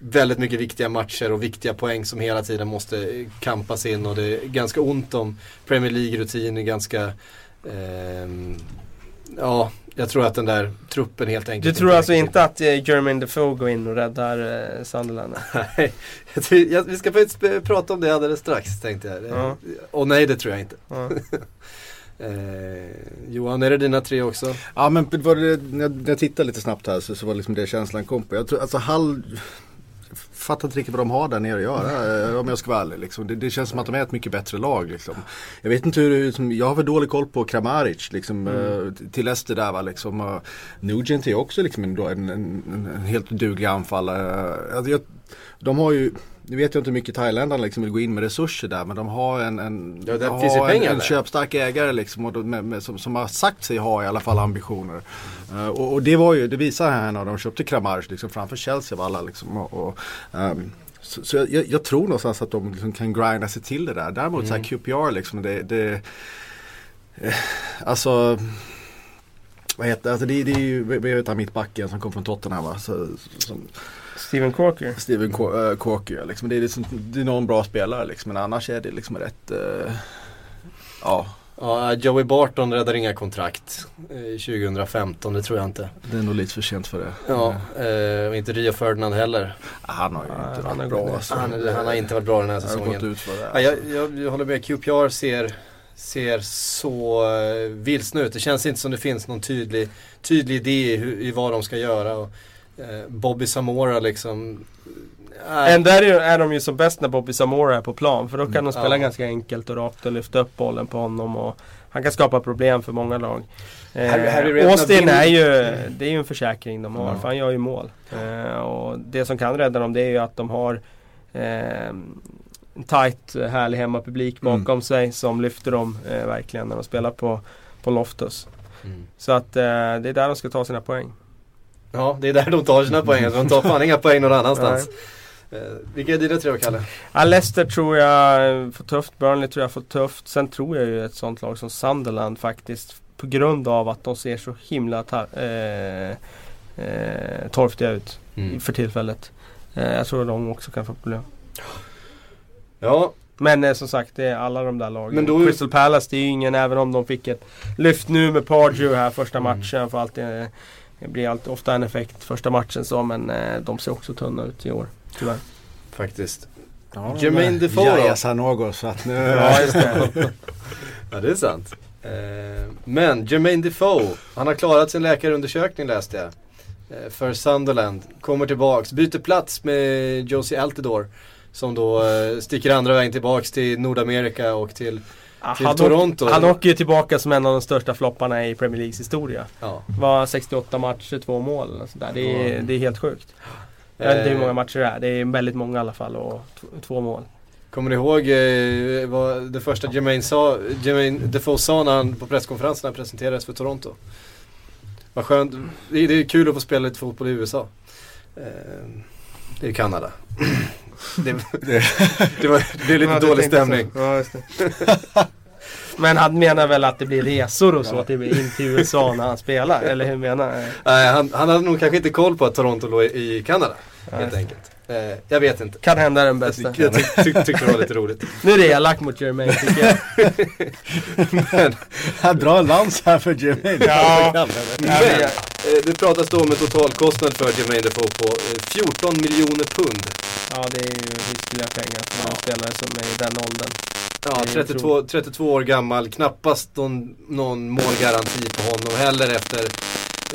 väldigt mycket viktiga matcher och viktiga poäng som hela tiden måste kampas in och det är ganska ont om Premier League-rutin, ganska ehm, Ja, jag tror att den där truppen helt enkelt Du tror alltså räcker inte att eh, Jermaine Defoe går in och räddar eh, Sunderland? Nej, vi ska faktiskt eh, prata om det alldeles strax tänkte jag. Ja. Och nej, det tror jag inte. Ja. Eh, Johan, är det dina tre också? Ja men var det, när jag, när jag tittade lite snabbt här så, så var liksom det känslan kom på. Jag tror, alltså Hall fattar inte riktigt vad de har där nere att göra eh, om jag ska vara ärlig. Liksom. Det, det känns som att de är ett mycket bättre lag. Liksom. Jag vet inte hur, hur- som, jag har väl dålig koll på Kramaric liksom, eh, till Leicester där va. Liksom. Uh, Nugent är också liksom en, en, en, en helt duglig anfallare. Alltså, jag, de har ju nu vet jag inte hur mycket thailändarna liksom vill gå in med resurser där men de har en, en, Ja, de har en, en köpstark ägare liksom, och de, med, med, som, som har sagt sig ha i alla fall ambitioner. Eh, och, och det var ju, det visar här när de köpte Kramaric liksom, framför Chelsea av alla. Liksom, och, och, ehm, så så jag, jag tror någonstans att de liksom kan grinda sig till det där. Däremot så här QPR liksom, det, det eh, alltså vad heter? Alltså det, det är ju, vad heter mittbacken som kom från Tottenham va? Så, som, Steven Corker? Steven äh, Corker liksom. Det är, liksom, det är någon bra spelare liksom. Men annars är det liksom rätt eh, Ja, Ja, Joey Barton räddar inga kontrakt eh, 2015, det tror jag inte. det är nog lite för sent för det. Ja, eh, och inte Rio Ferdinand heller. Han har ju Ja, inte han varit bra alltså. Han, han har inte varit bra den här Han har gått säsongen. ut för det. Ja, Alltså. jag, jag, jag håller med, QPR ser, ser så uh, vilsna ut. Det känns inte som det finns någon tydlig, tydlig idé i, hur, i vad de ska göra. Och, eh, Bobby Samora liksom Nej. Ändå är, det ju- är de ju som bäst när Bobby Zamora är på plan. För då kan de spela Ja. ganska enkelt och rakt och lyfta upp bollen på honom. Och han kan skapa problem för många lag. Eh, Harry- Harry Redknapp Austin är ju, det är ju en försäkring de har. Ja. För han gör ju mål. Eh, och det som kan rädda dem det är ju att de har eh, en tight, härlig hemmapublik bakom Mm. sig. Som lyfter dem eh, verkligen när de spelar på, på Loftus. Mm. Så att eh, det är där de ska ta sina poäng. Ja, det är där de tar sina poäng. De tar fan inga poäng någon annanstans. Eh, vilka är dina tre Kalle? Ja, Leicester tror jag får tufft. Burnley tror jag får tufft. Sen tror jag ju ett sånt lag som Sunderland faktiskt. På grund av att de ser så himla eh, eh, torftiga ut Mm. för tillfället. Eh, jag tror att de också kan få problem. Ja, Men eh, som sagt, det är alla de där lagen. Men då- Crystal Palace, det är ju ingen, även om de fick ett lyft nu med Pardew här första Mm. matchen. För alltid, eh, det blir alltid, ofta en effekt första matchen så, men eh, de ser också tunna ut i år. Tyvärr. faktiskt. Ja, Jermaine Defoe då? Ja, sa något så att nu... Ja, just det. Ja, det är sant. Eh, men Jermaine Defoe, han har klarat sin läkarundersökning läste jag. Eh, för Sunderland. Kommer tillbaks, byter plats med Josie Altidore. Som då eh, sticker andra vägen tillbaks till Nordamerika och till, till han, Toronto. åker, han åker ju tillbaka som en av de största flopparna i Premier Leagues historia. Ja. Var 68 matcher, två mål. eller sådär. Det, är, Ja. det är helt sjukt. Jag vet inte hur många matcher det är. Det är väldigt många i alla fall och två mål. Kommer ni ihåg eh, vad det första Jermaine, sa, Jermaine Defoe sa när han på presskonferensen när han presenterades för Toronto? Vad skönt, det är, det är kul att få spela lite fotboll i USA. Eh, det är Kanada. det, det, var, det blev lite Ja, dålig stämning. Ja. Men han menar väl att det blir resor och så till, in till USA när han spelar? Eller hur menar han? Nej, han, han hade nog kanske inte koll på att Toronto låg i Kanada. Nej. Helt enkelt. Eh, jag vet inte. Kan hända den bästa. Jag tyck, tyck, tyckte det var lite roligt. Nu är det elakt mot Jermaine tycker jag. Men, Han drar en lans här för Jermaine. Ja. Ja. men eh, det pratas då om en totalkostnad för Jermaine Defoe på eh, 14 miljoner pund. Ja det är ju hiskeliga pengar för en spelare som är i den åldern. Ja, Det är 32, 32 år gammal, knappast någon, någon målgaranti på honom heller efter,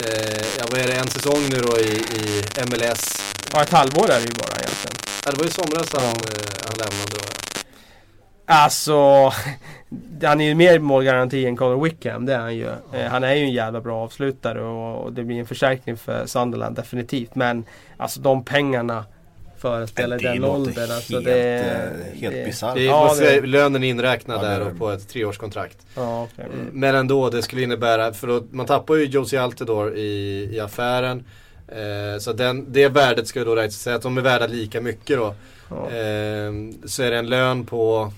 eh, ja vad är det, en säsong nu då i, i MLS. Ja ett halvår är det ju bara egentligen. Ja, det var i somras han, eh, han lämnade då. Alltså, han är ju mer målgaranti än Conor Wickham, det är han ju. Eh, han är ju en jävla bra avslutare och, och det blir en förstärkning för Sunderland definitivt. Men alltså de pengarna för att spela i Det den åldern. Alltså, det, eh, helt det- bisarrt. Är, Ja, lönen inräknad Ja, är där och på ett treårskontrakt. Ja, okej. Mm. Men ändå, det skulle innebära, för då, man tappar ju Josie Altidore i, i affären. Eh, så den, det värdet ska ju då räknas, säga att de är värda lika mycket då. Ja. Eh, så är det en lön på,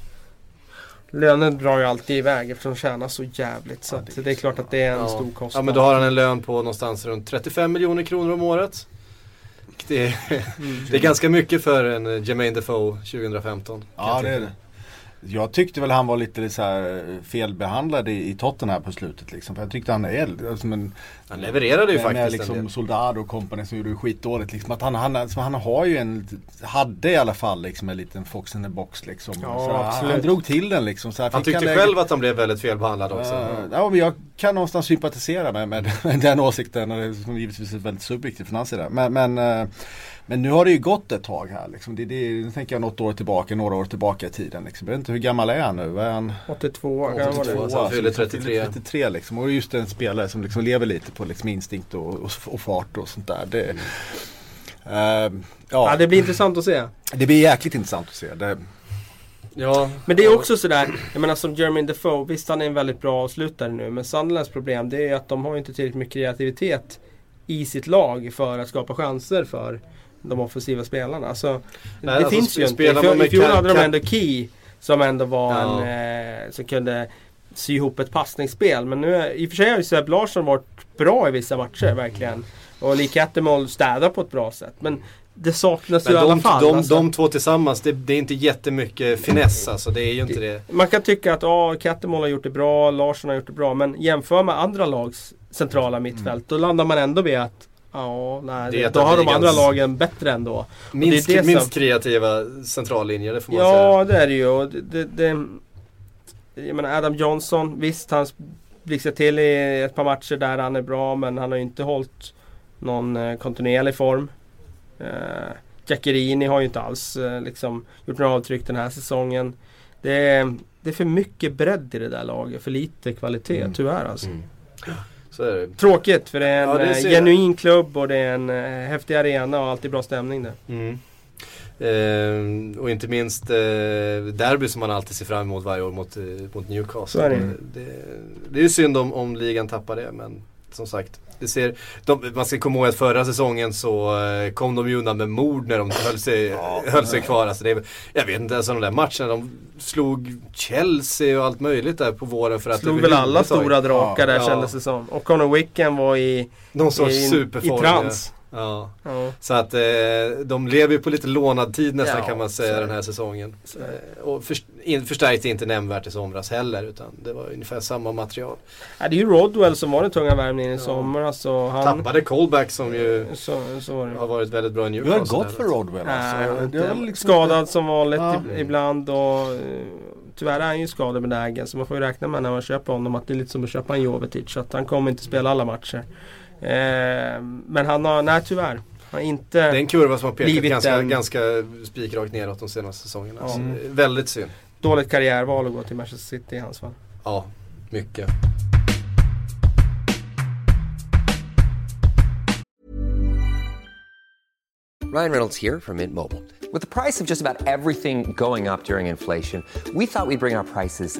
Lönen drar ju alltid iväg eftersom de tjänar så jävligt. Så Ja, det är det är klart att det är en ja, stor kostnad. ja men då har han en lön på någonstans runt 35 miljoner kronor om året. Det är, Mm. det är ganska mycket för en Jermaine Defoe 2015. kan Ja det är det. Jag tyckte väl han var lite så här felbehandlad i, i Tottenham här på slutet liksom. För jag tyckte han är som en Han levererade ju med, med faktiskt en liksom. Soldado och company som gjorde det skitdåligt liksom. Att han, han, alltså, han har ju en, hade i alla fall liksom en liten fox in the box liksom. Ja, så han, han drog till den liksom. Så här Han tyckte läge- själv att han blev väldigt felbehandlad också. Eh, ja, men jag kan någonstans sympatisera med, med, med den åsikten. Och det är givetvis väldigt subjektivt från hans sida. Men, men, eh, men nu har det ju gått ett tag här. Liksom. Det, det, nu tänker jag något år tillbaka, några år tillbaka i tiden. Liksom. Jag vet inte hur gammal är han nu? Är han? 82 år kan han vara 82. det. alltså, han fyller 33. 33 liksom. Och just en spelare som liksom lever lite på liksom instinkt och, och, och fart och sånt där. Det, eh, Ja, ja, det blir intressant att se. det blir jäkligt intressant att se. Det, Ja, Men det är också sådär, jag menar som Jermaine Defoe, visst han är en väldigt bra avslutare nu men Sunderlands problem det är att de har inte tillräckligt mycket kreativitet i sitt lag för att skapa chanser för de offensiva spelarna. Alltså, Nej, det alltså, finns ju inte. I fjol- hade de ändå Key som ändå var Ja. en eh, som kunde sy ihop ett passningsspel. Men nu, i och för sig har ju Seb Larsson varit bra i vissa matcher verkligen. Och Lee Cattermole städar på ett bra sätt. Men det saknas men ju i alla de, fall. de, alltså. de två tillsammans, det, det är inte jättemycket finess alltså. Det är ju inte det. Man kan tycka att Cattermole har gjort det bra, Larsson har gjort det bra. Men jämför med andra lags centrala mittfält. Då landar man ändå vid att ja, nej, Det då har de andra lagen bättre ändå. Minst, det minst som- kreativa centrallinjer, det får man säga. Ja, det är det ju. Det, det, det, jag menar Adam Johnson, visst han blixtrar till i ett par matcher där han är bra. Men han har ju inte hållit någon eh, kontinuerlig form. Eh, Jackerini har ju inte alls eh, liksom, gjort några avtryck den här säsongen. Det är, det är för mycket bredd i det där laget, för lite kvalitet Mm. tyvärr alltså. Mm. Tråkigt för det är en Ja, det eh, ser jag. genuin klubb och det är en eh, häftig arena och alltid bra stämning där. Mm. Eh, och inte minst eh, derby som man alltid ser fram emot varje år mot, eh, mot Newcastle. Så är det. det, det är ju synd om, om ligan tappar det men som sagt. Det ser, de, man ska komma ihåg att förra säsongen så eh, kom de ju undan med mord när de höll sig, höll sig kvar. Alltså det, är- jag vet inte, alltså de där matcherna de slog Chelsea och allt möjligt där på våren för att Slog väl alla stora drakar där Ja. kändes det som. Och Conor Wicken var i, Någon sorts i, i trans. Ja. Ja. Så att eh, de lever ju på lite lånad tid nästan Ja, kan man säga den här säsongen. Eh, och först, in, förstärkte inte nämnvärt i somras heller utan det var ungefär samma material. Ja, det är ju Rodwell som var den tunga värvningen i somras. Och han, Tappade Colback som ju så, så var det. har varit väldigt bra i Du Newcastle. har gått för Rodwell alltså. Det är liksom skadad som vanligt Ja. ib- ibland och eh, tyvärr är han ju skadebenägen så man får ju räkna med när man köper honom att det är lite som att köpa en Jovetic. Så att han kommer inte spela alla matcher. Eh, men han har, nej tyvärr. Han har inte... Det är en kurva som har pekat ganska, en- ganska spikrakt neråt de senaste säsongerna. Ja. Så, Mm. väldigt synd. Dåligt karriärval att gå till Manchester City i hans fall. Ja, mycket. Ryan Reynolds here from Mint Mobile. With the price of just about everything going up during inflation, we thought we'd bring our prices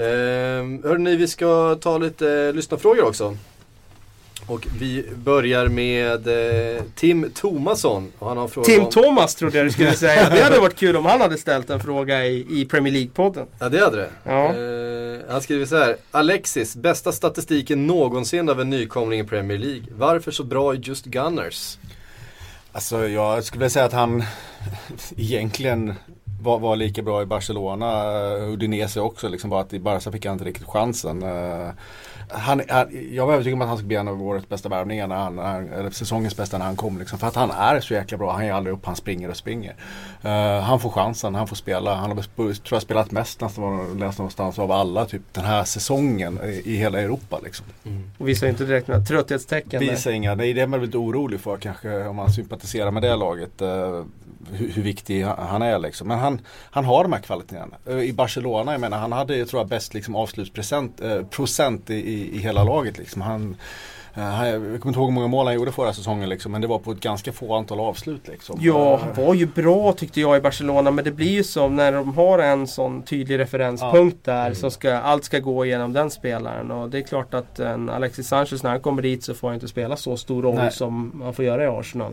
Eh, hörni, vi ska ta lite eh, lyssnarfrågor också. Och vi börjar med eh, Tim Tomasson. Och han har frågat Tim om- Thomas trodde jag du skulle säga. Det hade varit kul om han hade ställt en fråga i, i Premier League-podden. Ja det hade det. Ja. Eh, han skriver så här. Alexis, bästa statistiken någonsin av en nykomling i Premier League. Varför så bra i Just Gunners? Alltså jag skulle vilja säga att han egentligen var, var lika bra i Barcelona. Uh, Udinese också liksom bara att i Barca fick han inte riktigt chansen. Eh, han, han, jag var övertygad om att han skulle bli en av årets bästa värvningar, när han, eller säsongens bästa när han kom. Liksom, för att han är så jäkla bra, han ger aldrig upp, han springer och springer. Eh, han får chansen, han får spela. Han har tror jag spelat mest nästan läste någonstans av alla typ den här säsongen i, i hela Europa. Liksom. Och visar inte direkt några trötthetstecken. Visar inga, det är man lite orolig för kanske om man sympatiserar med det laget. eh, hur, hur viktig han- är liksom. Men han, han har de här kvaliteterna. Eh, I Barcelona, jag menar han hade jag tror jag bäst liksom avslutsprocent eh, procent i, i, i hela laget liksom. Han, eh, han, jag kommer inte ihåg hur många mål han gjorde förra säsongen liksom. Men det var på ett ganska få antal avslut liksom. Ja, Eh, han var ju bra tyckte jag i Barcelona men det blir ju som när de har en sån tydlig referenspunkt där så ska allt ska gå igenom den spelaren och det är klart att en Alexis Sanchez när han kommer dit så får han inte spela så stor roll Nej. som han får göra i Arsenal.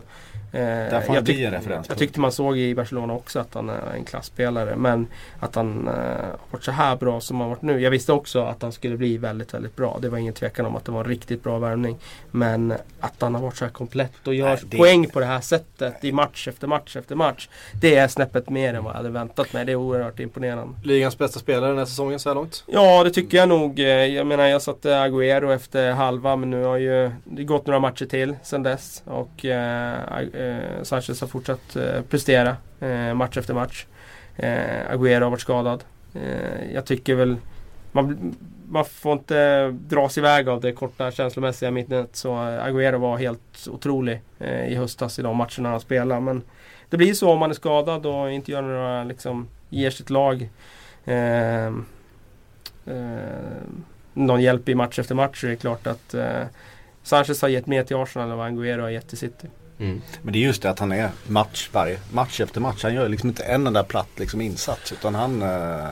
Eh, Där får jag, tyck- en referenspunkt. jag tyckte man såg i Barcelona också att han är en klassspelare men att han eh, har varit så här bra som han har varit nu. Jag visste också att han skulle bli väldigt, väldigt bra. Det var ingen tvekan om att det var en riktigt bra värvning. Men att han har varit så här komplett och gör Nej, det- poäng på det här sättet i match efter match efter match. Det är snäppet mer än vad jag hade väntat mig. Det är oerhört imponerande. Ligans bästa spelare den här säsongen så här långt. Ja, det tycker jag nog. Eh, Jag menar, jag satte Agüero efter halva men nu har ju det gått några matcher till sedan dess. Och Ag- eh, Sanchez har fortsatt eh, prestera eh, match efter match. Eh, Aguero har varit skadad. Eh, jag tycker väl man, man får inte dras iväg av det korta känslomässiga minnet. Så eh, Aguero var helt otrolig eh, i höstas i de matcherna han spelade. Men det blir så om man är skadad och inte gör några, liksom, ger sitt lag eh, eh, någon hjälp i match efter match så är det klart att eh, Sanchez har gett mer till Arsenal än vad Aguero har gett till City. Mm. Men det är just det att han är match varje match efter match. Han gör liksom inte en enda platt liksom insats utan han eh,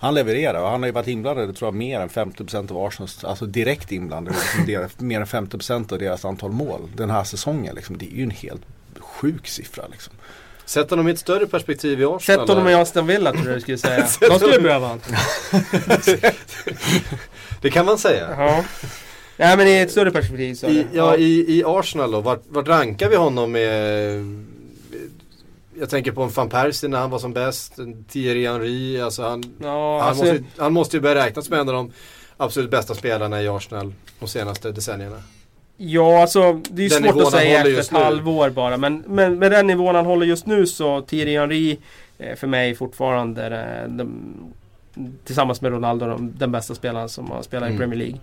han levererar och han har ju varit inblandad, tror jag, mer än 50% av Arsenals, alltså direkt inblandad, liksom deras, mer än 50% av deras antal mål den här säsongen. Liksom. Det är ju en helt sjuk siffra. Liksom. Sätt honom i ett större perspektiv i Arsenal. Sätt honom i. Aston Villa tror jag du skulle säga. De skulle behöva han. Det kan man säga. Ja. Nej men i ett större perspektiv så I, ja, i, i Arsenal då, vart, vart rankar vi honom med, jag tänker på en van Persie när han var som bäst. Thierry Henry. Alltså han, Ja, han, alltså, måste, han måste ju börja räknas med en av de absolut bästa spelarna i Arsenal de senaste decennierna. ja, alltså det är ju Den svårt att han säga efter ett halvår bara. Men, men med den nivån han håller just nu så Thierry Henry eh, för mig fortfarande eh, de, tillsammans med Ronaldo de, den bästa spelaren som har spelat Mm. i Premier League.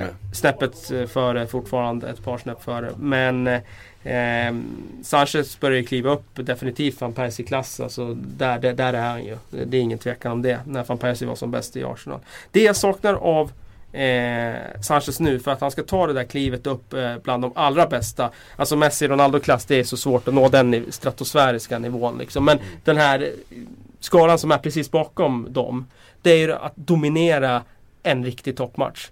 Eh, snäppet före fortfarande, ett par snäpp före. Men eh, Sanchez börjar ju kliva upp definitivt van Persie-klass. Alltså, där, där, där är han ju. Det är ingen tvekan om det. När van Persie var som bäst i Arsenal. Det jag saknar av eh, Sanchez nu för att han ska ta det där klivet upp eh, bland de allra bästa. Alltså Messi, Ronaldo-klass, det är så svårt att nå den stratosfäriska nivån. Liksom. Men den här skalan som är precis bakom dem. Det är ju att dominera en riktig toppmatch.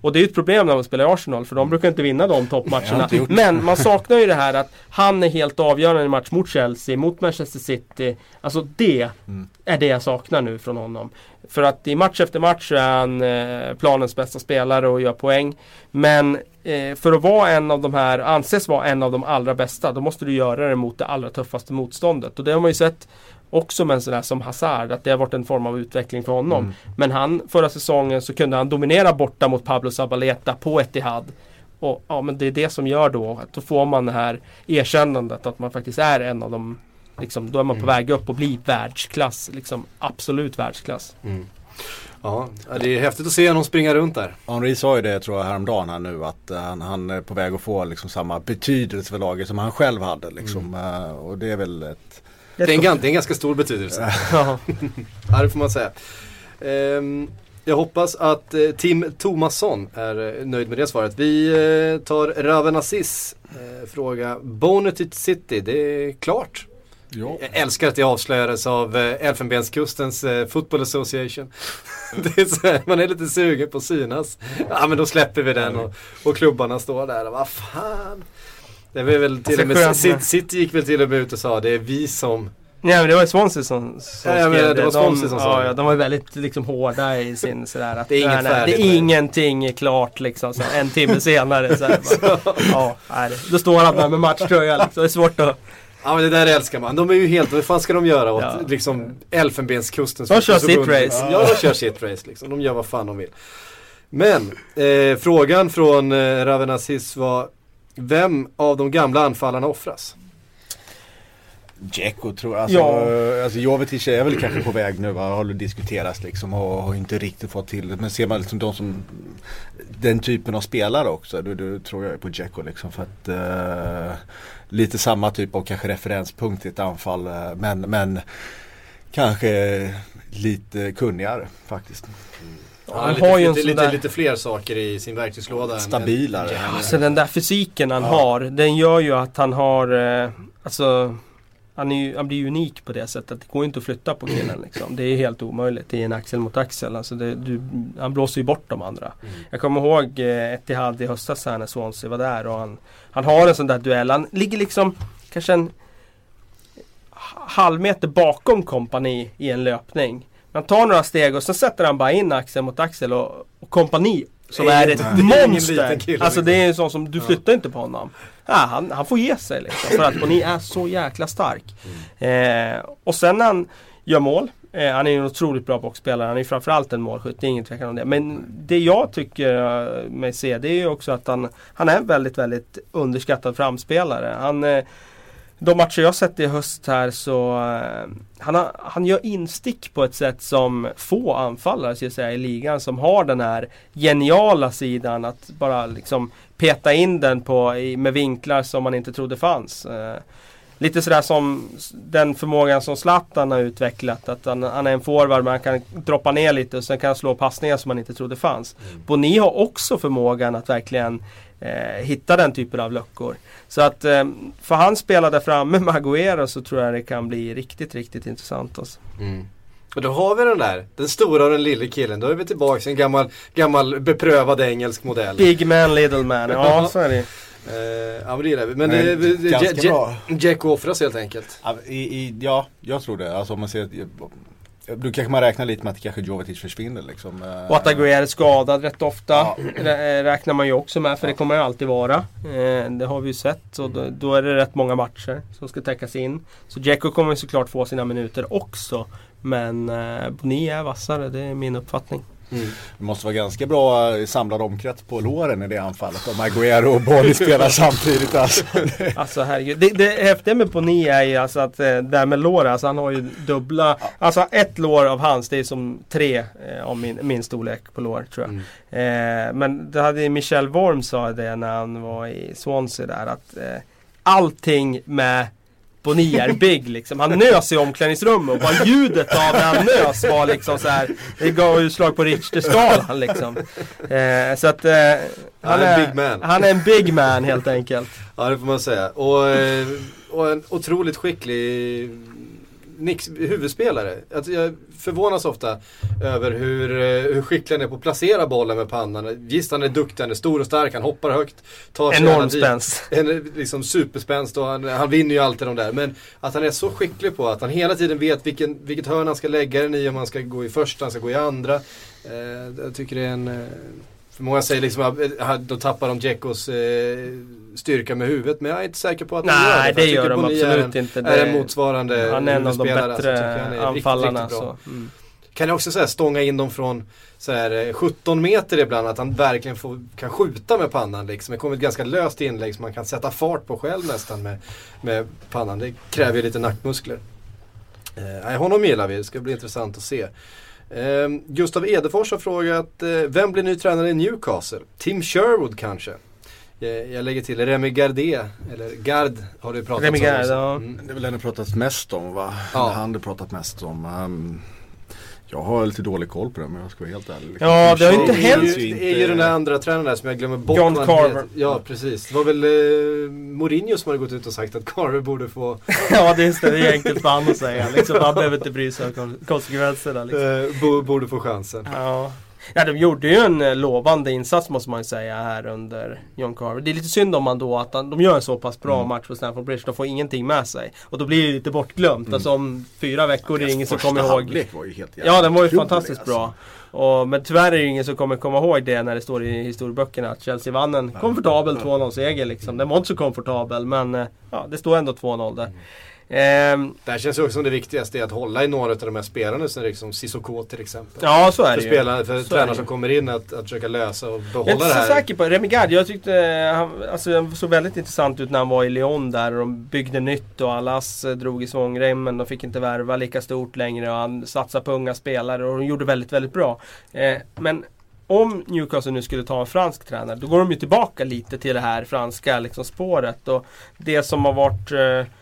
Och det är ju ett problem när man spelar i Arsenal för de brukar inte vinna de toppmatcherna. Men man saknar ju det här att han är helt avgörande i match mot Chelsea, mot Manchester City. Alltså det Mm. är det jag saknar nu från honom. För att i match efter match är han eh, planens bästa spelare och gör poäng. Men eh, för att vara en av de här, anses vara en av de allra bästa, då måste du göra det mot det allra tuffaste motståndet. Och det har man ju sett också med en sån där som Hazard, att det har varit en form av utveckling för honom. Mm. Men han, förra säsongen så kunde han dominera borta mot Pablo Zabaleta på Etihad. Och ja, men det är det som gör då att då får man det här erkännandet att man faktiskt är en av de Liksom, då är man på väg upp och bli världsklass. Liksom, absolut världsklass. Ja, det är häftigt att se honom springa runt där. Henri sa ju det tror jag häromdagen här nu att eh, han, han är på väg att få liksom samma betydelse för laget som han själv hade liksom. Eh, och det är väl ett Det är en, det är en ganska stor betydelse. Ja. Det får man säga. Ehm, jag hoppas att eh, Tim Tomasson är eh, nöjd med det svaret. Vi eh, tar Raven Aziz fråga. Bonet City, det är klart. Ja. Jag älskar att det avslöjades av Elfenbenskustens Football Association. det är så här, man är lite sugen på att synas. Ja men då släpper vi den och, och klubbarna står där och vad fan. Det var väl till och med, City, City gick väl till och med ut och sa det är vi som Nej men det var ju Swansea som, som Ja, skrev det var Swansea de, som sa ja, det. de var ju väldigt liksom hårda i sin sådär att Det är inget nej, det är ingenting är klart liksom. Så en timme senare så här, bara, ja, nej, då står han där med matchtröja liksom. Det är svårt att Ja men det där älskar man. De är ju helt, vad fan ska de göra åt Ja. liksom Elfenbenskustens De kör sitt race. Ja de kör sitt race liksom. De gör vad fan de vill. Men eh, frågan från eh, Raven Aziz var Vem av de gamla anfallarna offras? Dzeko tror jag. Alltså, Ja. alltså Jovetic är väl kanske på väg nu. va, Har diskuterats liksom och har inte riktigt fått till det. Men ser man liksom de som den typen av spelare också. Då, då tror jag på Dzeko liksom. För att eh, lite samma typ av kanske referenspunkt i ett anfall. eh, Men, men kanske lite kunnigare faktiskt. Han lite, har ju en lite, sån lite, där- lite fler saker i sin verktygslåda. än- Stabilare. än- Alltså den där fysiken han har, den gör ju att han har, eh, alltså han, är ju, han blir ju unik på det sättet. Det går ju inte att flytta på killen liksom. Det är helt omöjligt i en axel mot axel. Alltså det, du, han blåser ju bort de andra. Jag kommer ihåg eh, Etihad i höstas här när Swansea var där och han, han har en sån där duell. Han ligger liksom kanske en h- halv meter bakom kompani i en löpning. Han tar några steg och så sätter han bara in axel mot axel och, och kompani som Det är är ett ingen monster. kille, alltså liksom. det är en sån som du flyttar inte på honom. Ja, han, han får ge sig liksom. För att Boni är så jäkla stark. Eh, och sen när han gör mål. Eh, han är en otroligt bra boxspelare. Han är framförallt en målskytt. Det är ingen tvekan om det. Men det jag tycker eh, mig se det är ju också att han, han är en väldigt, väldigt underskattad framspelare. Han, eh, de matcher jag sett i höst här så eh, han, har, han gör instick på ett sätt som få anfallare ska jag säga, i ligan som har den här geniala sidan att bara liksom peta in den på, i, med vinklar som man inte trodde fanns. Eh, lite sådär som den förmågan som Zlatan har utvecklat. Att han, han är en forward men han kan droppa ner lite och sen kan han slå passningar som man inte trodde fanns. Boni har också förmågan att verkligen eh, hitta den typen av luckor. Så att eh, för han spela där framme med Agüero så tror jag det kan bli riktigt, riktigt intressant. Alltså. Mm. Och då har vi den där, den stora och den lille killen. Då är vi tillbaka i en gammal, gammal beprövad engelsk modell. Big man, little man. Ja, så är det Eh, ja men det gillar vi. Men Men det, det, det, ganska Je- bra. Je- Jack offras helt enkelt. Ja, i, i, ja, jag tror det. Alltså om man ser Då kanske man räknar lite med att kanske Jovetic försvinner liksom. Eh, Och att Aguero är skadad rätt ofta Ja. rä- räknar man ju också med för det kommer det alltid vara. Eh, Det har vi ju sett och då, är det rätt många matcher som ska täckas in. Så Dzeko kommer såklart få sina minuter också. Men eh, Boni är vassare, det är min uppfattning. Det måste vara ganska bra eh, samlad omkrets på låren i det anfallet. Om Agüero och Boni spelar samtidigt alltså. Alltså herregud. Det, det häftiga med Boni är ju alltså att eh, där med lår, alltså han har ju dubbla. Alltså ett lår av hans, det är som tre eh, av min, min storlek på lår tror jag. Eh, men det hade Michel Worm sa det när han var i Swansea där att eh, allting med Boni är big liksom. Han nös i omklädningsrummet och bara ljudet av när han nös var liksom så här. Det gav utslag på Richterskalan liksom. Eh, så att eh, Han är en big man. Han är en big man helt enkelt. Ja det får man säga. Och, eh, och en otroligt skicklig Nix, huvudspelare. Alltså jag förvånas ofta över hur, eh, hur skicklig han är på att placera bollen med pannan. Visst han är duktig, han är stor och stark, han hoppar högt. Tar Enorm spänst. En liksom superspänst och han, han vinner ju alltid de där. Men att han är så skicklig på att han hela tiden vet vilken, vilket hörn han ska lägga den i. Om han ska gå i första, han ska gå i andra. Eh, jag tycker det är en... Eh, för många säger liksom att då tappar de Djekos eh, styrka med huvudet. Men jag är inte säker på att Nej, gör det. för det gör de absolut är en, inte. Är Det- en motsvarande Han är en av de alltså, bättre han är riktigt, anfallarna. riktigt bra. så. Mm. Kan jag också säga stånga in dem från så här, eh, 17 meter ibland. Att han verkligen får, kan skjuta med pannan. Liksom. Det kommer ett ganska löst inlägg som man kan sätta fart på själv nästan med, med pannan. Det kräver ju lite nackmuskler. Eh, nej, honom gillar vi. Det ska bli intressant att se. Eh, Gustav Edefors har frågat, eh, vem blir ny tränare i Newcastle? Tim Sherwood kanske? Jag, jag lägger till Remy Gardé, eller Gard har det pratats Remy om. Gard, också. ja. Mm. Det är väl den det pratats mest om va? Ja. Han det pratat mest om. Ehm, jag har lite dålig koll på det men jag ska vara helt ärlig. liksom. Ja, det har Tim inte hänt- Det är, ju ju, det är ju den där andra tränaren där som jag glömmer bort. John Carver. Ja precis. Det var väl eh, Mourinho som hade gått ut och sagt att Carver borde få Ja det är det, är enkelt för han att säga. Liksom, han behöver inte bry sig om kon- konsekvenserna. Liksom. eh, bo, borde få chansen. Ja. Ja, de gjorde ju en eh, lovande insats måste man ju säga här under John Carver. Det är lite synd om man då att han, de gör en så pass bra match på Stamford Bridge. De får ingenting med sig. Och då blir det lite bortglömt. Alltså om fyra veckor är det ingen som kommer ihåg. var ju helt jävla Ja den var ju fantastiskt alltså. bra. Och, men tyvärr är det ingen som kommer komma ihåg det när det står i historieböckerna att Chelsea vann en komfortabel 2-0 seger liksom. Den var inte så komfortabel men eh, ja, det står ändå 2-0 där. Ehm, Där känns det också som det viktigaste är att hålla i några av de här spelarna som liksom Sissoko till exempel. ja så är för det ju. spelare, för Så tränare det som ju. kommer in att, att försöka lösa och Jag är behålla inte det så här. säker på Remy Gard. Jag tyckte eh, han, alltså, han såg väldigt intressant ut när han var i Lyon där och de byggde nytt och Alas eh, drog i svångremmen. De fick inte värva lika stort längre och han satsade på unga spelare och de gjorde väldigt, väldigt bra. Eh, men om Newcastle nu skulle ta en fransk tränare då går de ju tillbaka lite till det här franska liksom, spåret. Och det som har varit eh,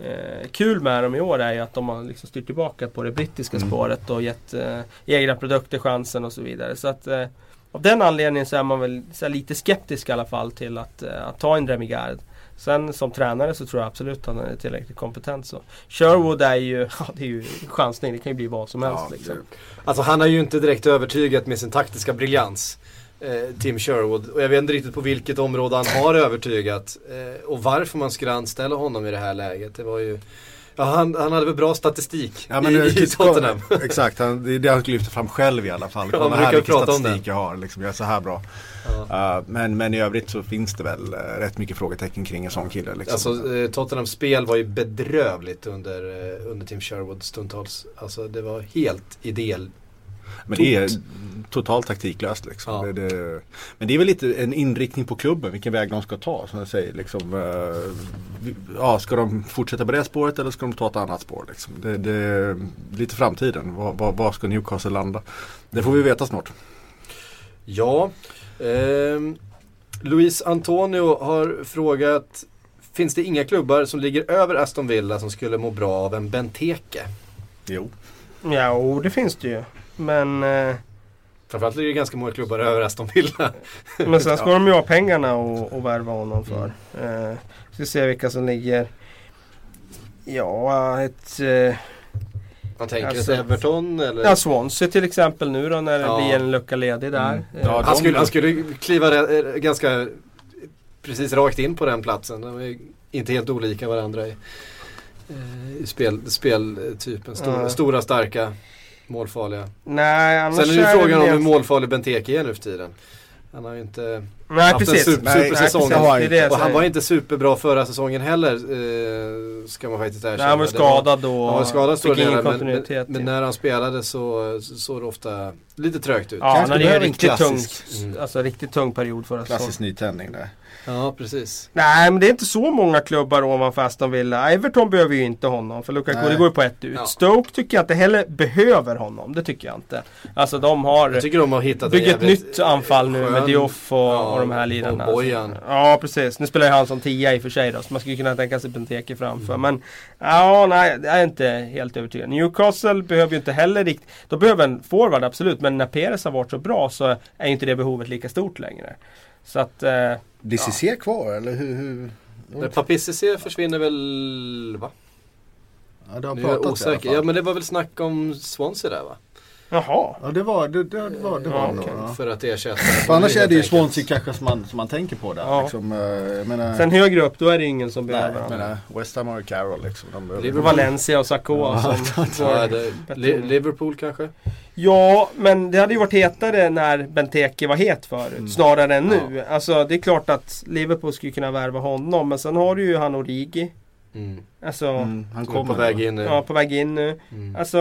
eh, kul med dem i år är ju att de har liksom styrt tillbaka på det brittiska spåret och gett eh, egna produkter chansen och så vidare. Så att eh, av den anledningen så är man väl här, lite skeptisk i alla fall till att, eh, att ta en Remy Gard. Sen som tränare så tror jag absolut att han är tillräckligt kompetent. Så. Sherwood är ju, ja, det är ju chansning, det kan ju bli vad som helst. Ja, liksom. Alltså han har ju inte direkt övertygat med sin taktiska briljans. Eh, Tim Sherwood. Och jag vet inte riktigt på vilket område han har övertygat. Eh, och varför man skulle anställa honom i det här läget. Det var ju... Ja, han, han hade väl bra statistik Ja, men i, i Tottenham. Exakt, han, det är det han lyfter fram själv i alla fall. Ja, Kolla här vilken statistik jag har. Liksom, jag är så här bra. Uh, men, men i övrigt så finns det väl uh, rätt mycket frågetecken kring en sån kille. Liksom. Alltså eh, Tottenhams spel var ju bedrövligt under, under Tim Sherwood stundtals. Alltså det var helt idel. Men det är totalt taktiklöst. Liksom. Ja. Det, det, men det är väl lite en inriktning på klubben, vilken väg de ska ta. Som jag säger, liksom, uh, ja, ska de fortsätta på det spåret eller ska de ta ett annat spår? Liksom? Det, det är lite framtiden. Var, var, var ska Newcastle landa? Det får vi veta snart. Ja. ehm, Luis Antonio har frågat Finns det inga klubbar som ligger över Aston Villa som skulle må bra av en Benteke? Jo. Ja, och det finns det ju. Men, eh, Framförallt ligger det ganska många klubbar över Aston Villa. men sen ska de ju ha pengarna och, och värva honom för. Mm. Eh, ska se vilka som ligger. Ja, ett... Eh, Man tänker Alltså- sig Everton eller? Ja, Swansea till exempel nu då när det Ja. blir en lucka ledig där. Mm. Eh, Ja, han, skulle, han skulle kliva re- eh, ganska precis rakt in på den platsen. De är inte helt olika varandra i, eh, i spel, speltypen. Stora, Ja. stora, starka, målfarliga. Nej, annars Sen är det frågan om hur målfarlig Benteke är nu för tiden. Han har ju inte Nej, haft precis. en super, supersäsong. nej, och han var inte superbra förra säsongen heller. Eh, ska man faktiskt erkänna. Nej, han var skadad då. Han var skadad stora Fick ingen delar, men, kontinuitet. men, men när han spelade så så såg det ofta lite trögt ut. ja, han hade ju en tung, Mm. alltså riktigt tung period förra säsongen. Klassisk nytändning där. Ja, precis. Nej men det är inte så många klubbar ovanför Aston Villa. Everton behöver ju inte honom för Lukaku det går ju på ett ut. Ja. Stoke tycker jag inte heller behöver honom. Det tycker jag inte. Alltså de har Jag tycker de har hittat byggt ett nytt anfall nu med skön- Diouf och, ja, och de här lirarna. och Bojan. Ja precis. Nu spelar ju han som tia i och för sig då. Så man skulle kunna tänka sig Benteke framför. Mm. Men ja, nej jag är inte helt övertygad. Newcastle behöver ju inte heller riktigt. De behöver en forward absolut. Men när Perez har varit så bra så är inte det behovet lika stort längre. Så att eh, Blir Cissé kvar eller hur? hur? Papissic försvinner väl va? Ja, det har osäker. fall. Ja men det var väl snack om Swansea där va? Jaha. Ja det var det, det, det var, det var Ja, okej. ja. För att ersätta. För annars är det ju. Swansea kanske som man, som man tänker på där. Ja. Liksom, eh, jag menar, Sen högre upp då är det ingen som nej, behöver honom. menar, West Ham ju Carroll liksom. De behöver- Liverpool. Valencia och Sakoa som Ja, Liverpool kanske? Ja, men det hade ju varit hetare när Benteke var het förut. Mm. Snarare än nu. Alltså det är klart att Liverpool skulle kunna värva honom. Men sen har du ju han Origi. Mm. Alltså, Mm, han kommer på väg in nu. ja på väg in nu. Mm. Alltså,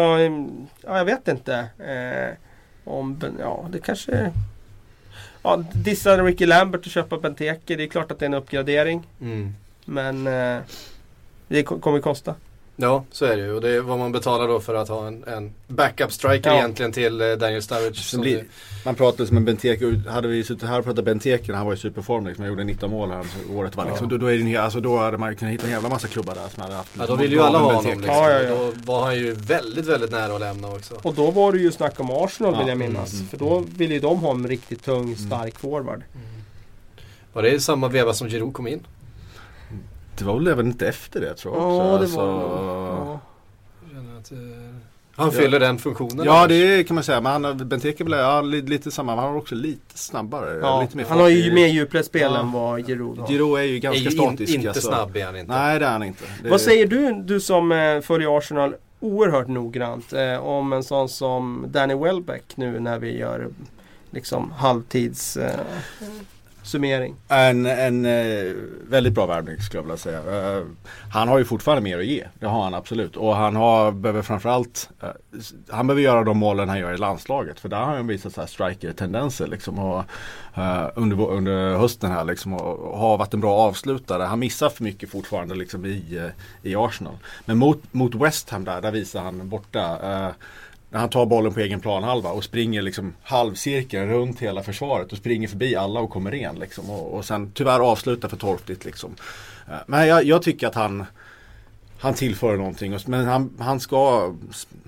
ja jag vet inte. Eh, om, ja det kanske... Ja, dissa Ricky Lambert och köpa Benteke. Det är klart att det är en uppgradering. Mm. Men eh, det ko- kommer kosta. Ja, så är det ju. Och det är vad man betalar då för att ha en, en backup striker Ja. egentligen till eh, Daniel Sturridge. Blir, man pratade som en Benteke, hade vi suttit här och pratat Benteke, han var i superform liksom, han gjorde 19 mål här året var liksom. Då, då, är det, alltså, då hade man kunnat hitta en jävla massa klubbar där som hade haft Ja, då vill ju alla ha honom liksom. Ja, ja, ja. Då var han ju väldigt, väldigt nära att lämna också. Och då var det ju snack om Arsenal vill Ja, jag minnas. mm, För då ville ju de ha en riktigt tung, stark forward. Var det i samma veva som Giroud kom in? Det var väl även inte efter det tror jag Ja, också. det alltså, var ja. Att, eh, Han fyller den funktionen. Ja annars. det kan man säga, men han, Benteke blev ja, li- lite samma, men han var också lite snabbare. Ja, lite mer han har ju mer djupledsspel Ja. än vad Giroud har. Giroud är ju är ganska ju in, statisk. inte alltså. snabb är han inte. Nej det är han inte. Det, Vad säger du, du som eh, följer Arsenal oerhört noggrant eh, om en sån som Danny Welbeck nu när vi gör liksom halvtids eh, summering? En, en eh, väldigt bra värvning skulle jag vilja säga. Eh, han har ju fortfarande mer att ge. Det har han absolut. Och han har, behöver framförallt eh, Han behöver göra de målen han gör i landslaget. För där har han visat så här striker-tendenser liksom. Och, eh, under, under hösten här liksom. Och, och har varit en bra avslutare. Han missar för mycket fortfarande liksom i, eh, i Arsenal. Men mot, mot West Ham där, där visar han borta. Eh, eh, när han tar bollen på egen planhalva och springer liksom halvcirkeln runt hela försvaret och springer förbi alla och kommer in liksom. Och, och sen tyvärr avslutar för torftigt liksom. Eh, Men jag, jag tycker att han han tillför någonting. Men han, han ska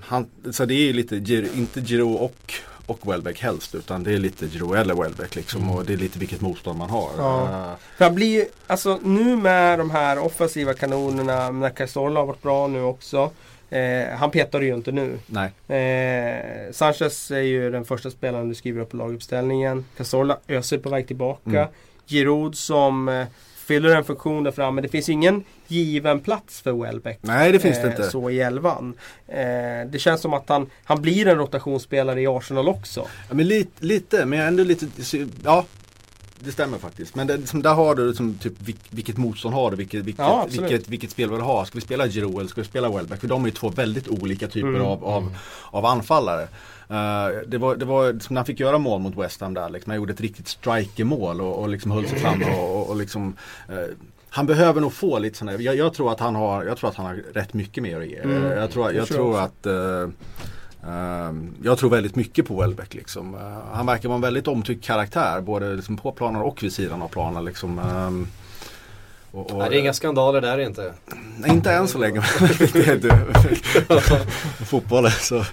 han, Så det är lite, inte Giroud och och Welbeck helst utan det är lite Giroud eller Welbeck liksom och det är lite vilket motstånd man har. Ja. Eh, För han blir alltså nu med de här offensiva kanonerna, när Cazorla har varit bra nu också. Eh, han petar ju inte nu. nej. Eh, Sanchez är ju den första spelaren du skriver upp på laguppställningen. Cazorla öser på väg tillbaka. Mm. Giroud som eh, fyller en funktion där framme. Det finns ingen given plats för Welbeck. Nej det finns det eh, inte. Så i elvan. Eh, det känns som att han, han blir en rotationsspelare i Arsenal också. Ja, men lite, lite, men jag är ändå lite, ja det stämmer faktiskt. Men det, liksom, där har du liksom, typ, vilk- vilket motstånd har du, vilket, vilket, Ja, vilket, vilket spel vill du ha. Ska vi spela Giroud eller ska vi spela Welbeck? För de är ju två väldigt olika typer Mm. av, av, av anfallare. Eh, det var, det var som när han fick göra mål mot West Ham där, liksom, han gjorde ett riktigt strikermål och, och liksom höll sig fram och, och, och liksom eh, han behöver nog få lite sådana, jag, jag tror att han har, jag tror att han har rätt mycket mer att ge. Mm, jag tror, jag tror jag tror att Ehm, jag tror väldigt mycket på Welbeck liksom. Eh, han verkar vara en väldigt omtyckt karaktär både liksom på planen och vid sidan av planen liksom. Ehm, och, och, Nej, det är inga skandaler där inte. nej, inte än så länge. Fotbollen så.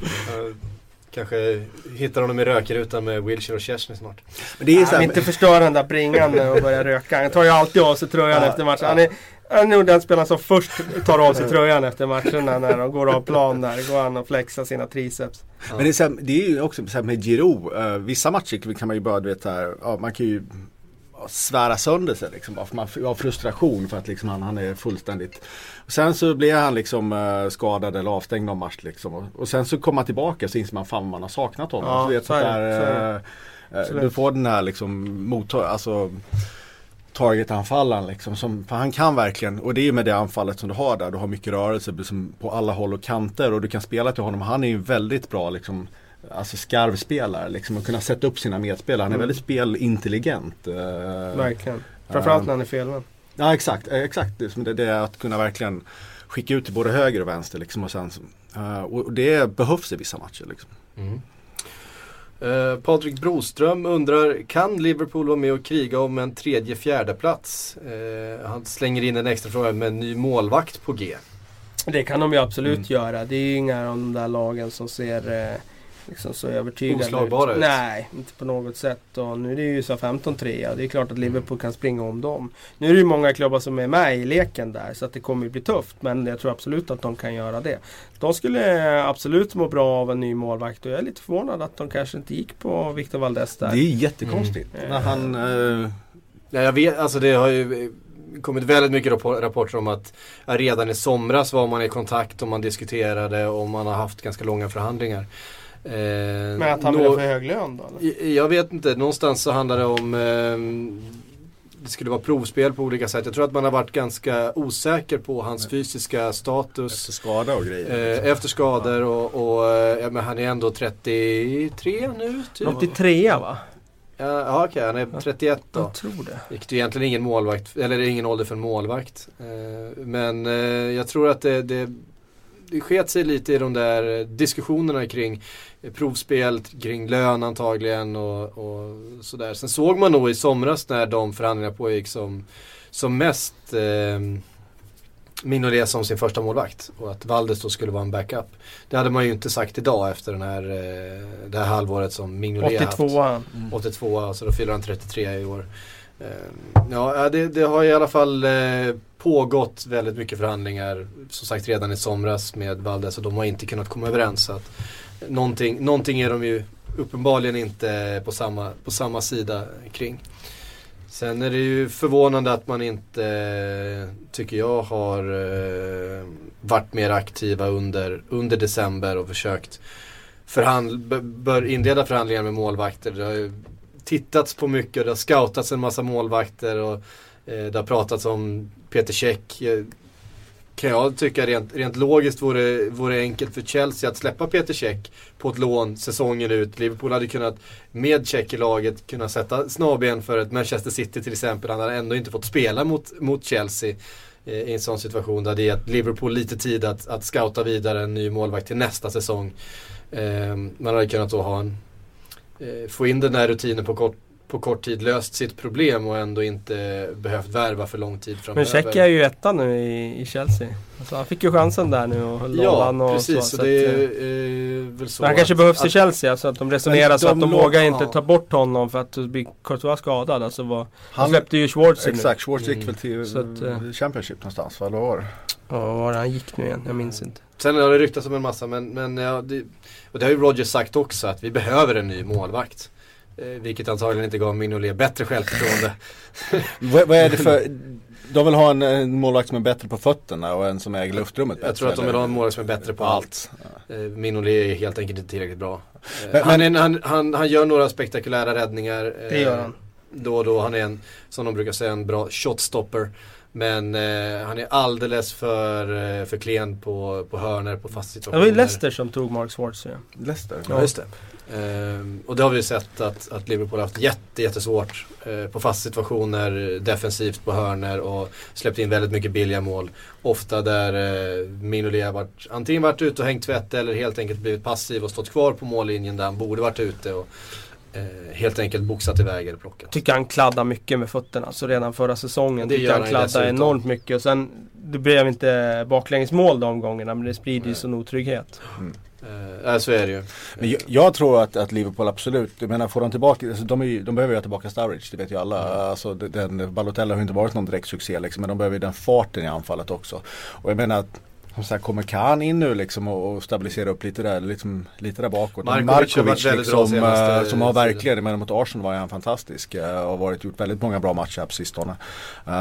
Kanske hittar honom i rökrutan med Wilshire och Chesney snart. Men det är så här, inte förstöra den där bringan och börja röka. Han tar ju alltid av sig tröjan Ja, efter matchen. Han är, han är den spelaren som först tar av sig tröjan efter matcherna när de går av plan där. Går han och flexar sina triceps. Men det är, här, det är ju också så här med Giroud. eh, vissa matcher kan man ju bara, du vet här, ja, man kan ju svära sönder sig liksom. Har frustration för att liksom han, han är fullständigt. Sen så blir han liksom uh, skadad eller avstängd någon match liksom. Och, och sen så kommer man tillbaka så inser man fan man har saknat honom. Ja, så vet, så är det, där, så är det. eh, eh, du får den här liksom mottag, alltså targetanfallaren liksom. Som, för han kan verkligen, och det är ju med det anfallet som du har där. Du har mycket rörelse liksom, på alla håll och kanter och du kan spela till honom. Han är ju väldigt bra liksom Alltså skarvspelare liksom och kunna sätta upp sina medspelare. Han är väldigt spelintelligent. eh, Verkligen. Framförallt när han är felvänd. Ja exakt, eh, exakt. Det, det, är att kunna verkligen skicka ut till både höger och vänster liksom. Och, sen, eh, och det behövs i vissa matcher liksom. Eh, Patrik Broström undrar, kan Liverpool vara med och kriga om en tredje fjärde plats? Eh, han slänger in en extra fråga med en ny målvakt på G. Det kan de ju absolut Mm. göra. Det är ju inga av de där lagen som ser eh, liksom så övertygande Oslagbara ut. Nej, inte på något sätt. Och nu är det ju så 15 3 Det är klart att Liverpool kan springa om dem. Nu är det ju många klubbar som är med i leken där så att det kommer ju bli tufft. Men jag tror absolut att de kan göra det. De skulle absolut må bra av en ny målvakt och jag är lite förvånad att de kanske inte gick på Victor Valdes där. Det är jättekonstigt. Mm. När han, eh, Ja, jag vet, alltså det har ju kommit väldigt mycket rappor- rapporter om att redan i somras var man i kontakt och man diskuterade och man har haft ganska långa förhandlingar. Eh, Men att han nå- vill ha för hög lön då? eller? Jag vet inte, någonstans så handlar det om ehm, det skulle vara provspel på olika sätt. Jag tror att man har varit ganska osäker på hans fysiska status. efter skada och grejer. liksom. Eh, efter skador och, och eh, ja, men han är ändå 33 nu typ. 83 va? Ja, ja okej, han är 31 då. Jag tror det. Vilket är egentligen ingen målvakt, eller ingen ålder för en målvakt. Eh, men eh, jag tror att det, det, det sket sig lite i de där diskussionerna kring provspel, kring lön antagligen och, och sådär. Sen såg man nog i somras när de förhandlingarna pågick som, som mest eh, Mignolet som sin första målvakt och att Valdes då skulle vara en backup. Det hade man ju inte sagt idag efter den här, eh, det här halvåret som Mignolet haft. 82 82 alltså då fyller han 33 i år. Ehm, ja, det, det har i alla fall eh, pågått väldigt mycket förhandlingar. Som sagt redan i somras med Valdes och de har inte kunnat komma överens. Så att någonting, någonting är de ju uppenbarligen inte på samma, på samma sida kring. Sen är det ju förvånande att man inte, tycker jag, har eh, varit mer aktiva under, under december och försökt förhandla, bör inleda förhandlingar med målvakter. Det har tittats på mycket och det har scoutats en massa målvakter och eh, det har pratats om Peter Käck. Eh, kan jag tycka rent, rent logiskt vore, vore enkelt för Chelsea att släppa Peter Käck på ett lån säsongen ut. Liverpool hade kunnat med Käck i laget kunna sätta snabben för ett Manchester City till exempel. Han hade ändå inte fått spela mot, mot Chelsea eh, i en sån situation. Där det gett Liverpool lite tid att, att scouta vidare en ny målvakt till nästa säsong. Eh, man hade kunnat då ha en, Eh, få in den här rutinen på kort, på kort tid, löst sitt problem och ändå inte behövt värva för lång tid Men framöver. Check är ju etta nu i, i Chelsea. Alltså han fick ju chansen där nu och höll Ja, och precis. så. Så så det att, är eh, eh, väl så men han kanske att- behövs i att- Chelsea, alltså att de resonerar Men så att de de låg- vågar inte ja. ta bort honom för att blir Courtois skadad. Alltså vad, han Han- släppte ju Schwarz nu. Exakt, Schwartz gick Mm. väl till Så att, eh, Championship någonstans, va? Eller vad var det? Ja, vad var det han gick nu igen? Jag minns inte. Sen har det ryktats om en massa men, men ja, det, och det har ju Roger sagt också att vi behöver en ny målvakt. Eh, vilket antagligen inte gav Mignolet bättre självförtroende. vad, är det för, de vill ha en, en målvakt som är bättre på fötterna och en som äger luftrummet Jag tror att de vill ha en målvakt som är bättre på allt. Eh, Mignolet är helt enkelt inte tillräckligt bra. Eh, Men- han, är, en- han, han, han gör några spektakulära räddningar. eh, Det gör han. Då och då. Han är en, som de brukar säga, en bra shotstopper. Men eh, han är alldeles för, eh, för klen på, på hörner, på fasta Det situationer. var ju Leicester som tog Mark Schwarz ja. Leicester? Ja, just det. Ehm, och det har vi ju sett att, att Liverpool har haft jätte, jättesvårt eh, på fasta situationer, defensivt på hörner och släppt in väldigt mycket billiga mål. Ofta där eh, Mignolet har varit, antingen varit ute och hängt tvätt eller helt enkelt blivit passiv och stått kvar på mållinjen där han borde varit ute och eh, helt enkelt boxat iväg eller plockat. Tycker han kladdar mycket med fötterna. Så redan förra säsongen Det tyckte gör han han dessutom. enormt mycket. Och sen, det blev inte baklängesmål de gångerna men det sprider ju sån otrygghet. Eh, äh, så är det ju. Men jag, jag tror att, att Liverpool absolut, jag menar får de tillbaka, alltså de, är, ju- de behöver ju ha tillbaka Sturridge, det vet ju alla. Alltså den- den, Balotelli har ju inte varit någon direkt succé liksom, men de behöver ju den farten i anfallet också. Och jag menar att som sagt, kommer Kahn in nu liksom och, och stabilisera upp lite där, liksom, lite där bakåt. Markovic bra liksom, senaste eh, som har verkligen, men mot Arsenal var han fantastisk eh, och har varit, gjort väldigt många bra matcher på sistone. Eh,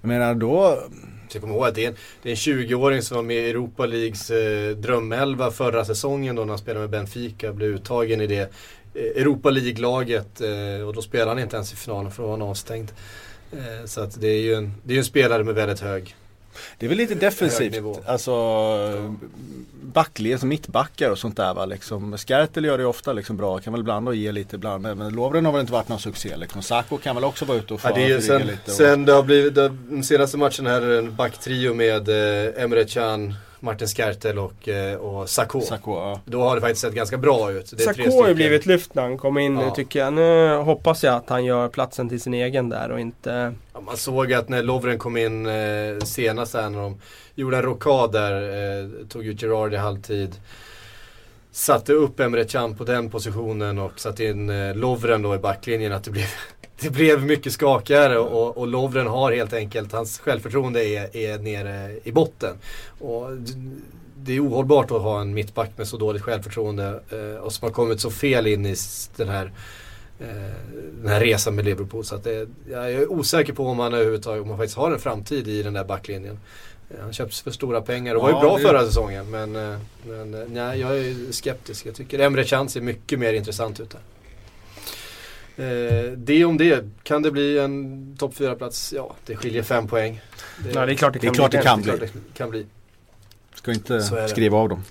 jag menar då, Så jag kommer ihåg att det är en, det är en 20-åring som var med i Europa Leagues eh, drömelva förra säsongen då när han spelade med Benfica. Blev uttagen i det eh, Europa League-laget eh, och då spelade han inte ens i finalen för då var han avstängd. Eh, så att det är ju en, det är en spelare med väldigt hög det är väl lite defensivt. Alltså backled som mittbackar och sånt där va. Liksom. Skertel gör det ofta liksom bra, kan väl ibland och ge lite ibland. Men Lovren har väl inte varit någon succé liksom. Sacco kan väl också vara ute och få Ja, det är ju sen, lite. Och, sen det har blivit, det, de senaste matcherna här är en backtrio med eh, Emre Can, Martin Skertel och, eh, och Sakho. Sacco, ja. Då har det faktiskt sett ganska bra ut. Det Sakho har ju blivit lyft när han kom in nu Ja. tycker jag. Nu hoppas jag att han gör platsen till sin egen där och inte... Ja, man såg att när Lovren kom in eh, senast här när de gjorde en rockad där, eh, tog ut Gerard i halvtid. Satte upp Emre Can på den positionen och satte in eh, Lovren då i backlinjen. Att det blev, det blev mycket skakigare och, och Lovren har helt enkelt, hans självförtroende är, är nere i botten. Och det är ohållbart att ha en mittback med så dåligt självförtroende eh, och som har kommit så fel in i den här eh, den här resan med Liverpool. Så att det, jag är osäker på om han överhuvudtaget om han faktiskt har en framtid i den där backlinjen. Eh, Han köps för stora pengar och var Ja, ju bra det- förra säsongen. Men, men nej, jag är skeptisk. Jag tycker Emre Can ser mycket mer intressant ut där. Eh, det om det. Kan det bli en topp 4-plats? Ja, det skiljer fem poäng. Ja, det är klart det Det är kan klart bli det kan bli. det kan bli. Ska inte det. skriva av dem.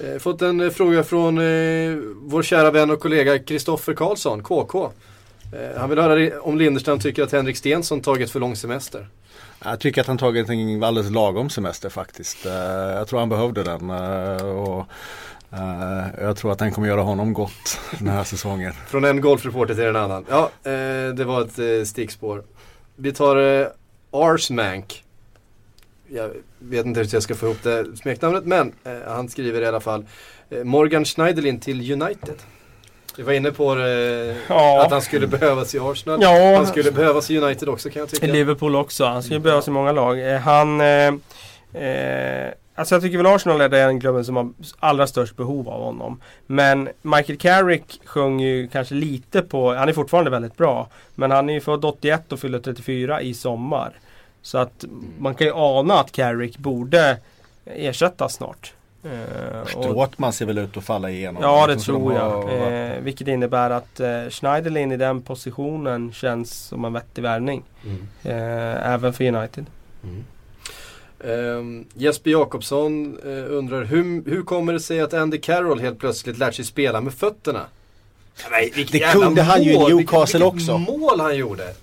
Eh, fått en eh, fråga från eh, vår kära vän och kollega Kristoffer Karlsson, KK. Eh, han vill höra det- om Lindeström tycker att Henrik Stensson tagit för lång semester. Jag tycker att han tagit en alldeles lagom semester faktiskt. Eh, Jag tror han behövde den. eh, Och eh, jag tror att den kommer göra honom gott den här säsongen. Från en golfreporter till en annan. Ja, eh, det var ett eh, stickspår. Vi tar Arsmank. Jag vet inte hur jag ska få ihop det smeknamnet men han skriver i alla fall Morgan Schneiderlin till United. Vi var inne på det, Ja. att han skulle behövas i Arsenal. Ja. Han skulle behövas i United också kan jag I tycka. Liverpool också. Han ju behövas i många lag. Han... Eh, eh, alltså jag tycker väl Arsenal är den klubben som har allra störst behov av honom. Men Michael Carrick sjöng ju kanske lite på... Han är fortfarande väldigt bra. Men han är ju född 81 och fyller 34 i sommar. Så att man kan ju ana att Carrick borde ersättas snart. Eh, Stråtman ser väl ut att falla igenom. Ja det tror jag. Eh, vilket innebär att eh, Schneiderlin i den positionen känns som en vettig värvning. Mm. Eh, även för United. Ehm, Jesper Jakobsson eh, undrar hur, hur kommer det sig att Andy Carroll helt plötsligt lärt sig spela med fötterna? Nej, Det kunde han ju i mål, Newcastle vilket, också. Vilket mål han gjorde!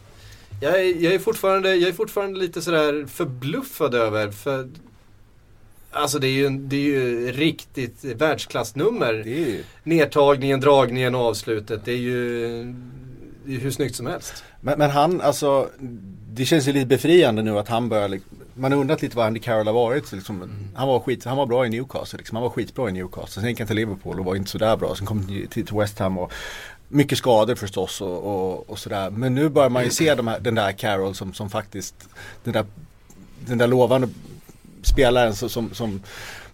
Jag är, jag, är fortfarande, jag är fortfarande lite sådär förbluffad över för Alltså det är ju, det är ju riktigt världsklassnummer. Det är ju Nertagningen, dragningen och avslutet. Det är ju det är hur snyggt som helst. Men, men han, alltså det känns ju lite befriande nu att han börjar liksom, man har undrat lite vad Andy Carroll har varit. Liksom, han, var skit, han var bra i Newcastle, liksom. han var skitbra i Newcastle. Sen gick han till Liverpool och var inte sådär bra. Sen kom han till, till West Ham och mycket skador förstås och, och, och sådär. Men nu börjar man ju se de här, den där Carroll som, som faktiskt, den där, den där lovande spelaren som, som, som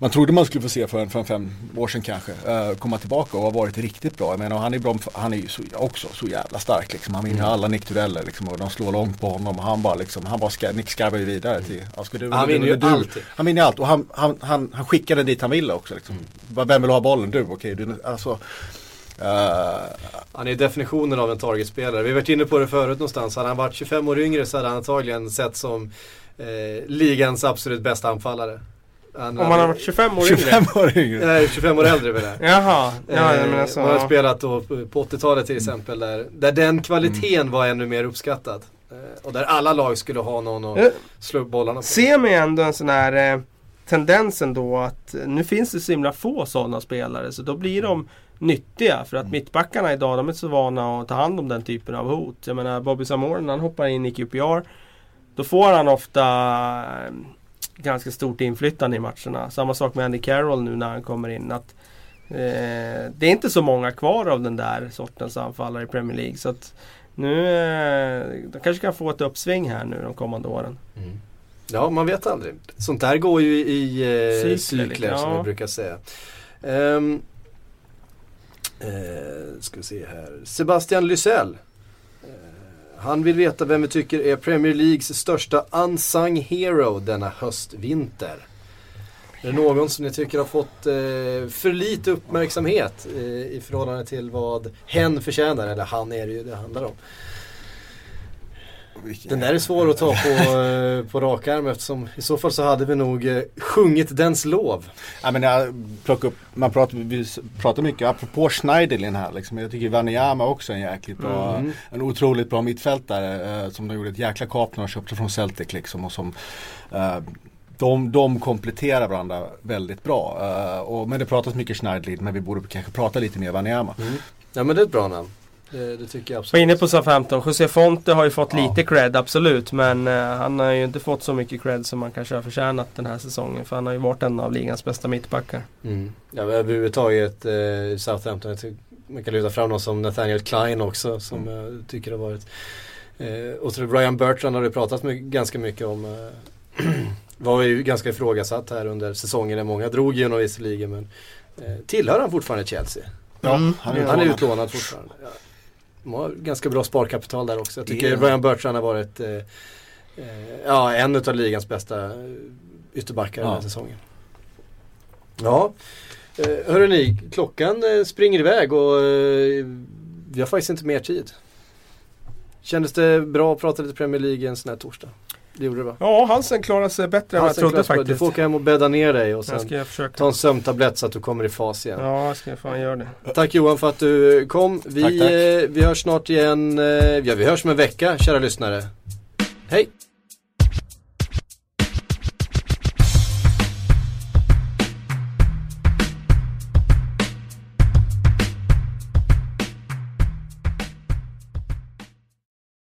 man trodde man skulle få se för, för fem år sedan kanske. eh, komma tillbaka och har varit riktigt bra. Menar, han är, bra, han är ju så, också så jävla stark liksom. Han vinner alla nickdueller liksom, och de slår långt på honom. Och han bara liksom, han bara ska, nickskarvar ju vidare till, ja, ska du, Han vinner ju du, alltid. Han vinner allt och han, han, han, han skickade dit han ville också liksom. Bara, Vem vill ha bollen? Du, okej. du, alltså, eh, Han är definitionen av en targetspelare. Vi har varit inne på det förut någonstans. Hade han varit 25 år yngre så hade han antagligen sett som eh, ligans absolut bästa anfallare. Om man har varit 25 år yngre? 25 år yngre. Nej, 25 år äldre menar jag. Jaha, ja, jag menar Eh, så. Man har spelat då på på 80-talet till exempel där, där den kvaliteten var ännu mer uppskattad. Eh, och där alla lag skulle ha någon Eh, att slå upp bollarna på. Ser man ändå en sån här eh, tendensen då att eh, nu finns det så himla få sådana spelare så då blir de nyttiga för att mittbackarna idag de är så vana att ta hand om den typen av hot. Jag menar Bobby Samora när han hoppar in i QPR då får han ofta eh, ganska stort inflytande i matcherna. Samma sak med Andy Carroll nu när han kommer in. att eh, Det är inte så många kvar av den där sortens anfallare i Premier League. Så att nu eh, de kanske kan få ett uppsving här nu de kommande åren. Ja, man vet aldrig. Sånt där går ju i eh, Cykler, cykler ja. som vi brukar säga. Ehm, eh, ska vi se här. Sebastian Lysell. Han vill veta vem vi tycker är Premier Leagues största unsung hero denna höst-vinter. Är det någon som ni tycker har fått eh, för lite uppmärksamhet eh, i förhållande till vad hen förtjänar? Eller han är det ju det handlar om. Den där är svår att ta på, eh, på rak arm eftersom i så fall så hade vi nog eh, sjungit dens lov. Ja, men jag plockar upp, man pratar, vi pratar mycket apropå Schneiderlin här liksom. Jag tycker Wanyama också är en jäkligt bra, Mm. en otroligt bra mittfältare eh, som de gjorde ett jäkla kap när de köpte från Celtic liksom och som eh, de, de kompletterar varandra väldigt bra. Eh, och, men det pratas mycket Schneiderlin men vi borde kanske prata lite mer Wanyama. Ja men det är ett bra namn. Det, det tycker jag Var absolut. inne på Southampton. José Fonte har ju fått Ja. lite cred, absolut. Men eh, han har ju inte fått så mycket cred som han kanske har förtjänat den här säsongen. För han har ju varit en av ligans bästa mittbackar. Mm. Ja, men överhuvudtaget eh, Southampton. Jag tycker man kan lyfta fram någon som Nathaniel Klein också som jag tycker har varit eh, och så Ryan Bertrand har det pratats mycket, ganska mycket om. Eh, var ju ganska ifrågasatt här under säsongen. Många drog ju honom visserligen men eh, tillhör han fortfarande Chelsea? Ja, Han han är, han är utlånad. utlånad fortfarande. Ja. De har ganska bra sparkapital där också. Jag tycker Ja. Ryan Bertrand har varit eh, eh, ja, en av ligans bästa eh, ytterbackar den här Ja. säsongen. Ja, eh, hörrni, klockan eh, springer iväg och eh, vi har faktiskt inte mer tid. Kändes det bra att prata lite Premier League en sån här torsdag? Det gjorde det va? Ja, halsen klarar sig bättre än vad jag trodde faktiskt. Du får åka hem och bädda ner dig och sen ska försöka. ta en sömntablett så att du kommer i fas igen. Ja, jag ska fan göra det. Tack Johan för att du kom. Vi, Tack, tack. Eh, vi hörs snart igen. Eh, ja, vi hörs om en vecka kära lyssnare. Hej!